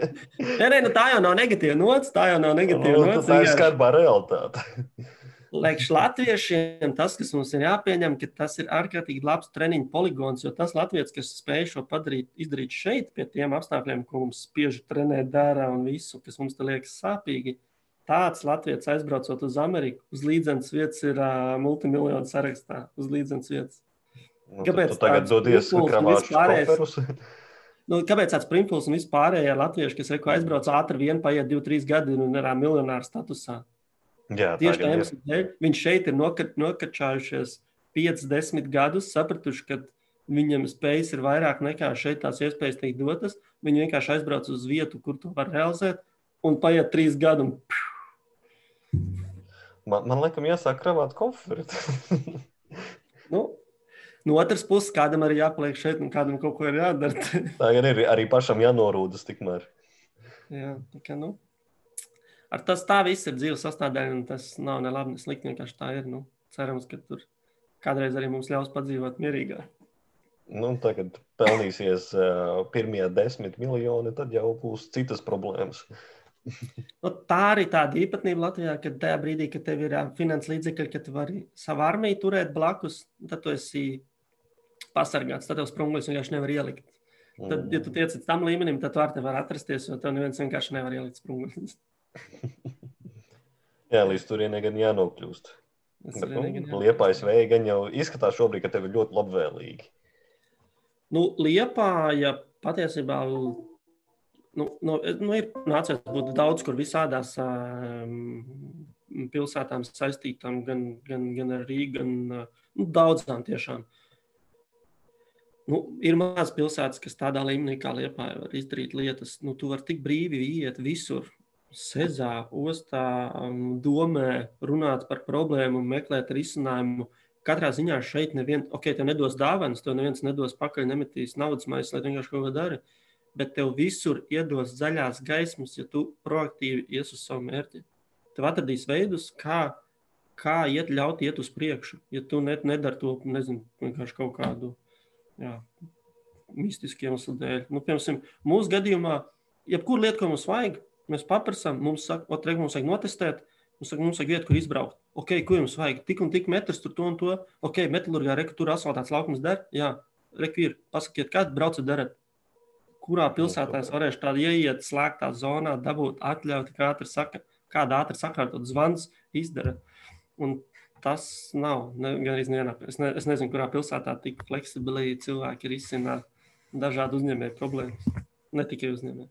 Nē, nē, nu tā jau nav negatīva nots, tā jau nav negatīva nu, nots. tā ir skarbā realitāte. Liekas, latviešiem tas, kas mums ir jāpieņem, ka tas ir ārkārtīgi labs treniņu poligons, jo tas latviečs, kas spēj šo padarīt, izdarīt šeit, pie tiem apstākļiem, ko mums spiež trenēt, dara un visu, kas mums liekas sāpīgi, tāds latviečs aizbraucot uz Ameriku, uz līdzenas vietas ir uh, multimiljonu sarakstā, uz līdzenas vietas. Nu, Kāpēc tu, tu tagad dodies vispārējais? koferus? Nu, kāpēc tāds primpuls un vispārējie latvieši, kas reku aizbrauc ātri vien, paiet 2-3 gadi un ir miljonāra statusā? Jā, Tieši tā iemesla dēļ viņš šeit ir noka- nokačājušies 5-10 gadus, sapratuši, ka viņam spējas ir vairāk nekā šeit tās iespējas tiek dotas. Viņi vienkārši aizbrauc uz vietu, kur to var realizēt, un paiet 3 gadi. Un, Man, man liekas, jāsāk kravāt koferi. nu, no otras puses, kādam arī jāpaliek šeit, un kādam kaut ko ir jādara. Tagad ir arī pašam jānorūdas tikmēr. Jā, tā kā, nu, ar tas tā viss ir dzīves sastāvdaļa, un tas nav ne labi, ne slikti. Vienkārši tā ir. Nu, cerams, ka tur kādreiz arī mums ļaus padzīvot mierīgāk. Nu, tagad pelnīsies uh, pirmie desmit miljoni, tad jau būs citas problēmas. Nu, tā arī tāda īpatnība Latvijā, ka tajā brīdī, kad tev ir finanses līdzekļi, ka tu vari savu armiju turēt blakus, tad tu esi pasargāts. Tad tev sprunglis vienkārši nevar ielikt. Tad, ja tu tiec līdz tam līmenim, tad tu ar tevi var atrasties, jo tev neviens vienkārši nevar ielikt sprunglis. Jā, līdz turienei gan jānokļūst. Bet, arī nu, jā. Liepājas vēja gan jau izskatās šobrīd, ka tev ir ļoti labvēlīgi. Nu, Liepāja patiesībā nu, nu, nu, ir nācies būt daudz, kur visādās um, pilsētām saistītām, gan, gan, gan ar Rīgu, gan uh, nu, daudzām tiešām. Nu, ir mazas pilsētas, kas tādā līmenī kā Liepāja var izdarīt lietas. Nu, tu vari tik brīvi iet visur. Sezā, ostā, um, domē, runāt par problēmu, meklēt risinājumu. Katrā ziņā šeit neviens, ok, tev nedos dāvanas, tev neviens nedos pakaļ, nemetīs naudas maisu, lai vienkārši kaut ko dari. Bet tev visur iedos zaļās gaismas, ja tu proaktīvi ies uz savu mērķi. Tev atradīs veidus, kā, kā iet, ļaut iet uz priekšu. Ja tu ne, nedari to, nezinu, vienkārši kaut kādu jā, mistisku iemeslu dēļ. Nu, piemēram, mūsu gadījumā, jebkura lieta, ko mums vajag, mēs paprasām, mums saka, ot, re, mums vajag notestēt, mums saka, mums vajag vietu, kur izbraukt. Ok, ko jums vajag? Tik un tik metrs tur to un to. Ok, metālurgā reku tur asfaltāts laukums der. Jā, reku ir. Pasakiet, kādu braucat darat? Kurā pilsētā es varēšu tādu ieiet, slēgtā zonā, dabūt atļauti, kā ātri saka, kāda ātri sakārtot zvans izdara. Un tas nav ne, gan arī nevienā. Es, ne, es nezinu, kurā pilsētā tik fleksibili cilvēki ir izsināt dažādu uzņēmēju problēmas. Ne tikai uzņēmēji.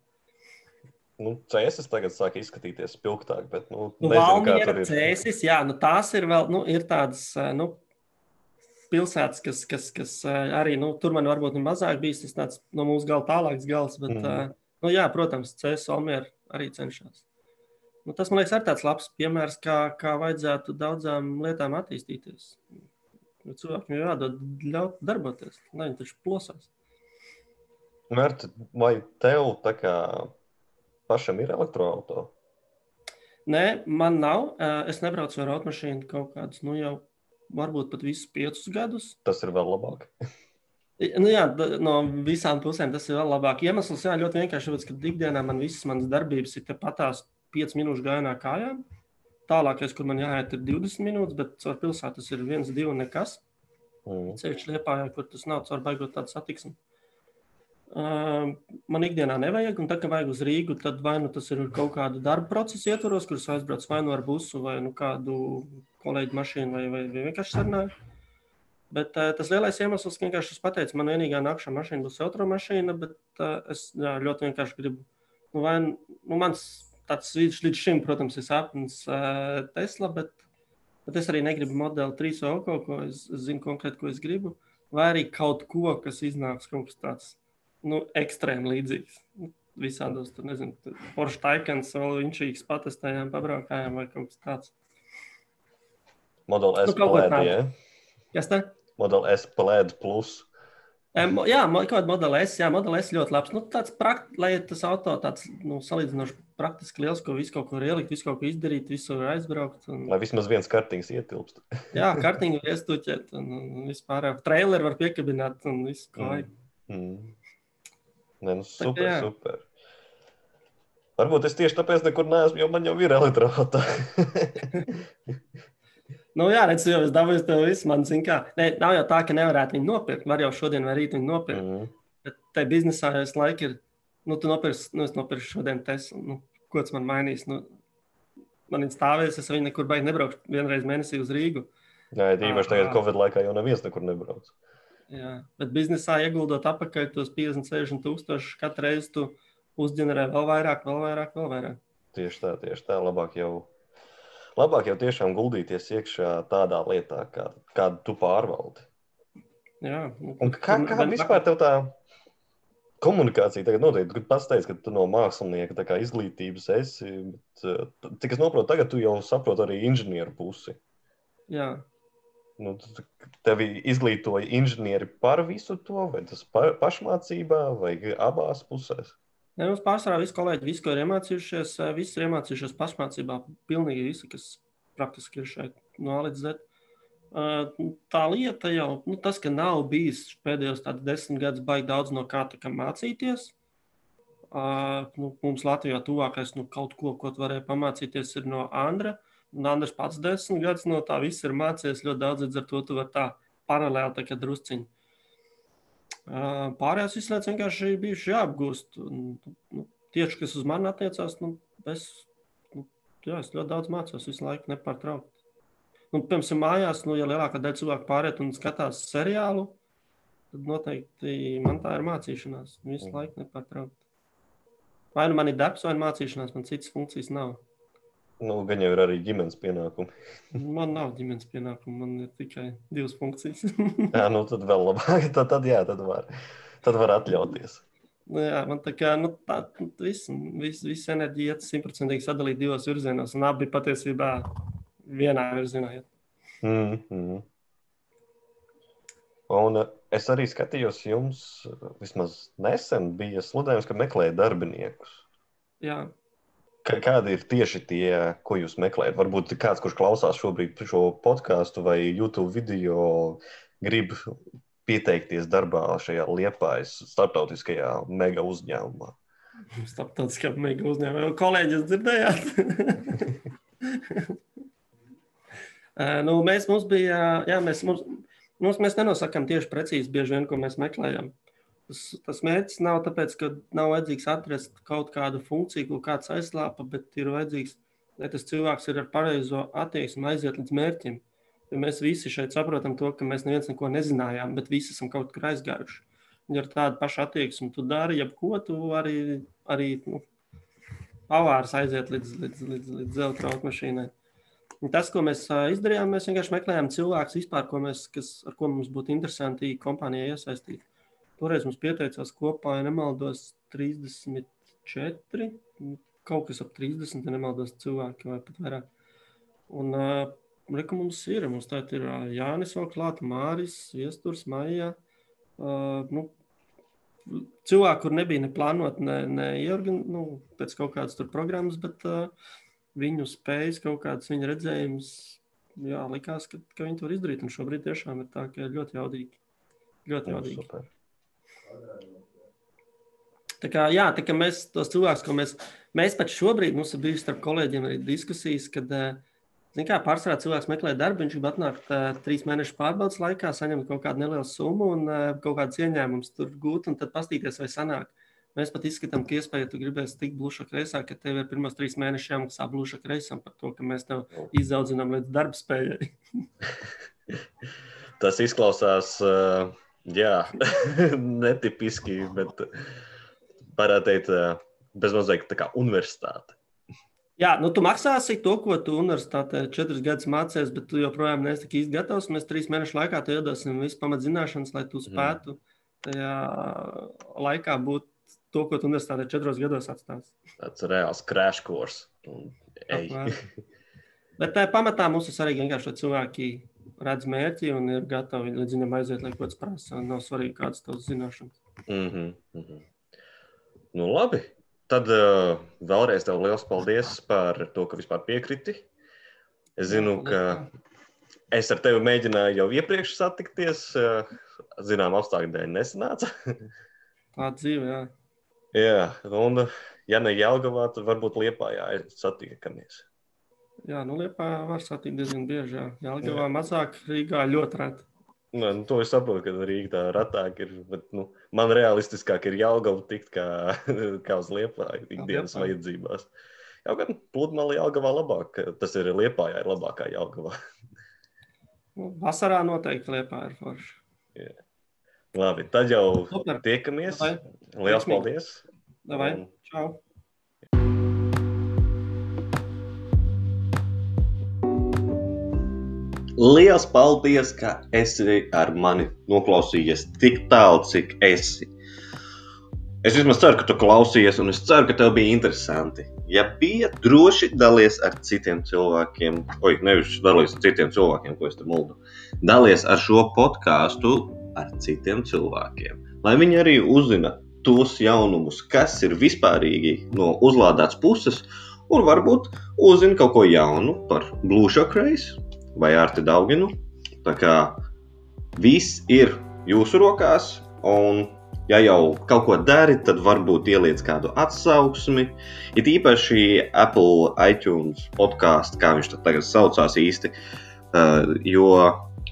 Nu, CSS tagad sāk izskatīties spilgtāk, bet nu, Nu, nezinu, kā tur ir. Cēsis, jā, nu, tās ir vēl, nu, ir tādas, eh, nu, pilsētas, kas, kas, kas eh, arī, nu, tur man varbūt ir mazāk bijis, tas tāds no mūsu gala tālāks gals, bet, mm. nu, jā, protams, Cēsis Valmiera arī cenšas. Nu, tas, man liekas, ir tāds labs piemērs, kā, kā vajadzētu daudzām lietām attīstīties. Nu, cilvēkiem ir jādod ļaut darboties, lai viņi taču plosās. Mērķi, vai tev tā kā pašam ir elektroautorāta? Nē, man nav. eh, Es nebraucu ar automašīnu kaut kādus, nu, jau varbūt pat visus piecus gadus. Tas ir vēl labāk. Nu, jā, no visām pusēm tas ir vēl labāk. Iemesls jā, ļoti vienkārši, tāpēc, ka ikdienā man visas manas darbības ir patās 5 minūšu gājienā kājām. Tālākais, kur man jāiet, ir 20 minūtes, bet caur pilsētu tas ir 1, 2 nekas. Mm. Ceļš liepājā, kur tas nav caur baigot tādu satiksmi. Uh, man ikdienā nevajag, un tā kā vajag uz Rīgu, tad vai nu tas ir kaut kāda darba procesa ietvaros, kurus aizbrauc vai nu ar busu, vai nu kādu kolēģu mašīnu, vai, vai, vai vienkārši sarunāju. Bet uh, tas lielais iemesls, ka vienkārši es pateicu, man vienīgā nākamā mašīna būs automašīna, bet uh, es jā, ļoti vienkārši gribu. Nu, vai, nu, mans tāds līdz, šim, protams, ir sapnis uh, Tesla, bet, bet es arī negribu modeli 3 vai vēl kaut ko. Es, es zinu konkrēti, ko es gribu. Vai arī kaut ko, kas iznāks kaut kas tāds nu, ekstrēmi līdzīgs. Nu, Visādos tur, nezinu, Porsche Taycans, vēl viņš patestējām, pabraukājām vai kaut kas tāds. Model S Nu, tādu. ja? Kas tā? Model S plēdi plus. Jā, kaut kāda modela S, jā, modela S ļoti labs. Nu, tāds prakt, lai tas auto tāds nu, salīdzinoši praktiski liels, ko visu kaut var ielikt, visu kaut ko izdarīt, visu var aizbraukt. Un, Lai vismaz viens kartiņš ietilpst. jā, kartiņu var iestuķēt un, un vispār. Traileri var piekabināt un visu, ko vajag. Mm. Nē, nu, Tā super, jā. super. Varbūt es tieši tāpēc nekur neesmu, jo man jau ir elektroautorāta. Nu, jā, redz, jau es dabūju to visu. Man zina, kā. Nē, nav jau tā, ka nevarētu viņu nopirkt. Var jau šodien vai rīt viņu nopirkt. mm. Bet tajā biznesā jau visu laiku ir, nu, tu nopirksi, nu, es nopirkšu šodien Tesla. Nu, ko tas man mainīs? Nu, man viņa stāvēs, es viņu nekur baigi nebraukšu vienreiz mēnesī uz Rīgu. Jā, ja īpaši tagad Ā. Covid laikā jau neviens nekur nebrauc. Jā, bet biznesā ieguldot apakaļ tos 50, 60 tūkstošus, katru reizi tu uzģenerē vēl vairāk, vēl vairāk, vēl vairāk. Tieši tā, tieši tā. Labāk jau, labāk jau tiešām guldīties iekšā tādā lietā, kā, kādu tu pārvaldi. Jā, nu, Un kā, kā vispār tev tā komunikācija tagad notiek? Tu pats teici, ka tu no mākslinieka kā izglītības esi, bet, eh, cik es saprotu, tagad tu jau saproti arī inženieru pusi. Jā, Nu, tevi izglītoja inženieri par visu to, vai tas pa, pašmācībā, vai abās pusēs? Ja mums pārsvarā visi kolēģi, visi, ko ir iemācījušies, eh, visi ir iemācījušies pašmācībā. Pilnīgi visi, kas praktiski ir šeit no A līdz Z. Eh, Tā lieta jau, nu, tas, ka nav bijis pēdējos desmit gadus baigi daudz no kā mācīties. Uh, nu, mums Latvijā tuvākais nu, kaut ko, ko varēja pamācīties, ir no Andra. Un Andris pats desmit gadus no tā viss ir mācījies ļoti daudz, līdz ar to tu vari tā paralēli tā kā drusciņi. Uh, pārējās izslēdz vienkārši bijuši jāapgūst. Un, nu, tieši, kas uz mani attiecās, nu, es, nu, jā, es ļoti daudz mācos visu laiku nepārtraukti. Nu, piemēram, mājās, nu, ja lielākā daļa cilvēku pāriet un skatās seriālu, tad noteikti man tā ir mācīšanās. Visu mm. laiku nepārtraukti. Vai nu man ir darbs, vai mācīšanās, man citas funkcijas nav. Nu, gan jau ir arī ģimenes pienākumi. man nav ģimenes pienākumu, man ir tikai divas funkcijas. jā, nu tad vēl labāk. Tad, tad jā, tad var, tad var atļauties. Nu, jā, man tā kā nu, tā, viss, viss, viss enerģija iet simtprocentīgi sadalīt divos virzienos, un abi patiesībā vienā virzienā. Iet. Mm -hmm. Un eh, es arī skatījos, jums vismaz nesen bija sludinājums, ka meklējat darbiniekus. Jā. Kādi ir tieši tie, ko jūs meklējat? Varbūt kāds, kurš klausās šobrīd šo podkāstu vai YouTube video, grib pieteikties darbā šajā liepājas starptautiskajā mega uzņēmumā? Starptautiskajā mega uzņēmumā. Kolēģis dzirdējāt? nu, mēs, mums bija, jā, mēs, mums, mums, mēs nenosakām tieši precīzi bieži vien, ko mēs meklējam. Tas, tas mērķis nav tāpēc, ka nav vajadzīgs atrast kaut kādu funkciju, ko kāds aizslāpa, bet ir vajadzīgs, lai tas cilvēks ir ar pareizo attieksmi aiziet līdz mērķim. Jo mēs visi šeit saprotam to, ka mēs neviens neko nezinājām, bet visi esam kaut kur aizgājuši. Ja ar tādu pašu attieksmi tu dari, jebko, tu arī, arī nu, pavārs aiziet līdz, līdz, līdz, līdz zelta automašīnai. Un tas, ko mēs izdarījām, mēs vienkārši meklējām cilvēkus, vispār, ko mēs, kas, ar ko mums būtu interesanti kompānijai iesaistīt. Toreiz mums pieteicās kopā, ja nemaldos, 34, kaut kas ap 30, ja nemaldos, cilvēki vai pat vairāk. Un, uh, Reka mums ir. Mums tā ir Jānis vēl klāta, Māris, Viesturs, Maijā. Uh, nu, cilvēki, kur nebija ne plānot, ne, ne nu, pēc kaut kādas tur programmas, bet uh, viņu spējas, kaut kādas viņa redzējums, jā, likās, ka, ka viņi to var izdarīt. Un šobrīd tiešām ir tā, ka ļoti jaudīgi. Ļoti jaudīgi. Super. Tā kā, jā, tā kā mēs tos cilvēkus, ko mēs, mēs pat šobrīd, mums ir bijusi starp kolēģiem arī diskusijas, kad Ziniet, kā pārsvarā cilvēks meklē darbu, viņš grib atnākt uh, trīs mēnešu pārbaudas laikā, saņemt kaut kādu nelielu summu un uh, kaut kādu ieņēmumu tur gūt, un tad paskatīties, vai sanāk. Mēs pat izskatām, ka iespēja, ja tu gribēsi tikt blūžā kreisā, ka tev ir pirmos trīs mēnešus jāmaksā blūžā kreisam par to, ka mēs tev izaudzinām līdz darba spējai. Tas izklausās, jā, netipiski, bet varētu teikt, bezmazliet tā kā universitāte. Jā, nu, tu maksāsi to, ko tu universitātē četras gadus mācījies, bet tu joprojām neesi tik īsti gatavs. Mēs trīs mēnešu laikā tev iedosim visu pamatzināšanas, lai tu mhm. spētu tajā laikā būt to, ko tu universitātē četros gados atstās. Tas ir reāls crash course. bet tā pamatā mums ir svarīgi vienkārši, lai cilvēki redz mērķi un ir gatavi līdz viņam aiziet, lai kaut kas prasa. Nav svarīgi, kādas tavas zināšanas. Mm -hmm, mm -hmm. Nu, labi. Tad uh, vēlreiz tev liels paldies par to, ka vispār piekriti. Es zinu, ka es ar tevi mēģināju jau iepriekš satikties. Uh, zinām, apstākļu dēļ nesanāca. Tā dzīve, jā. Jā, un ja ne Jelgavā, tad varbūt Liepājā satiekamies. Jā, nu Liepājā var satikt diezgan bieži, jā. Jelgavā mazāk, Rīgā ļoti reti. Nu, nu, to es saprotu, ka Rīga tā ratāk ir. Bet, nu, man realistiskāk ir jāgala tikt kā, kā uz liepāju ikdienas Liepā. vajadzībās. Jau gan pludmali jāgavā labāk. Tas ir liepājā, ir labākā jāgavā. Nu, vasarā noteikti liepā ir forši. Yeah. Labi, tad jau Super. tiekamies. Vai. Liels paldies! Davai. Čau! Lielas paldies, ka esi ar mani noklausījies tik tālu, cik esi. Es vismaz ceru, ka tu klausījies, un es ceru, ka tev bija interesanti. Ja bija, droši dalies ar citiem cilvēkiem, oi, nevis dalies ar citiem cilvēkiem, ko es te muldu. Dalies ar šo podkāstu ar citiem cilvēkiem, lai viņi arī uzzina tos jaunumus, kas ir vispārīgi no uzlādētas puses, un varbūt uzzina kaut ko jaunu par Race vai Arti Dauginu. Tā kā viss ir jūsu rokās, un ja jau kaut ko dari, tad varbūt ieliec kādu atsauksmi. It īpaši Apple iTunes podkāstu, kā viņš tagad saucās īsti, uh, jo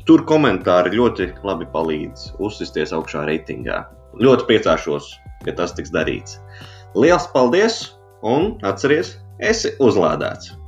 tur komentāri ļoti labi palīdz uzsisties augšā reitingā. Ļoti priecāšos, ja tas tiks darīts. Lielas paldies! Un atceries, esi uzlādēts!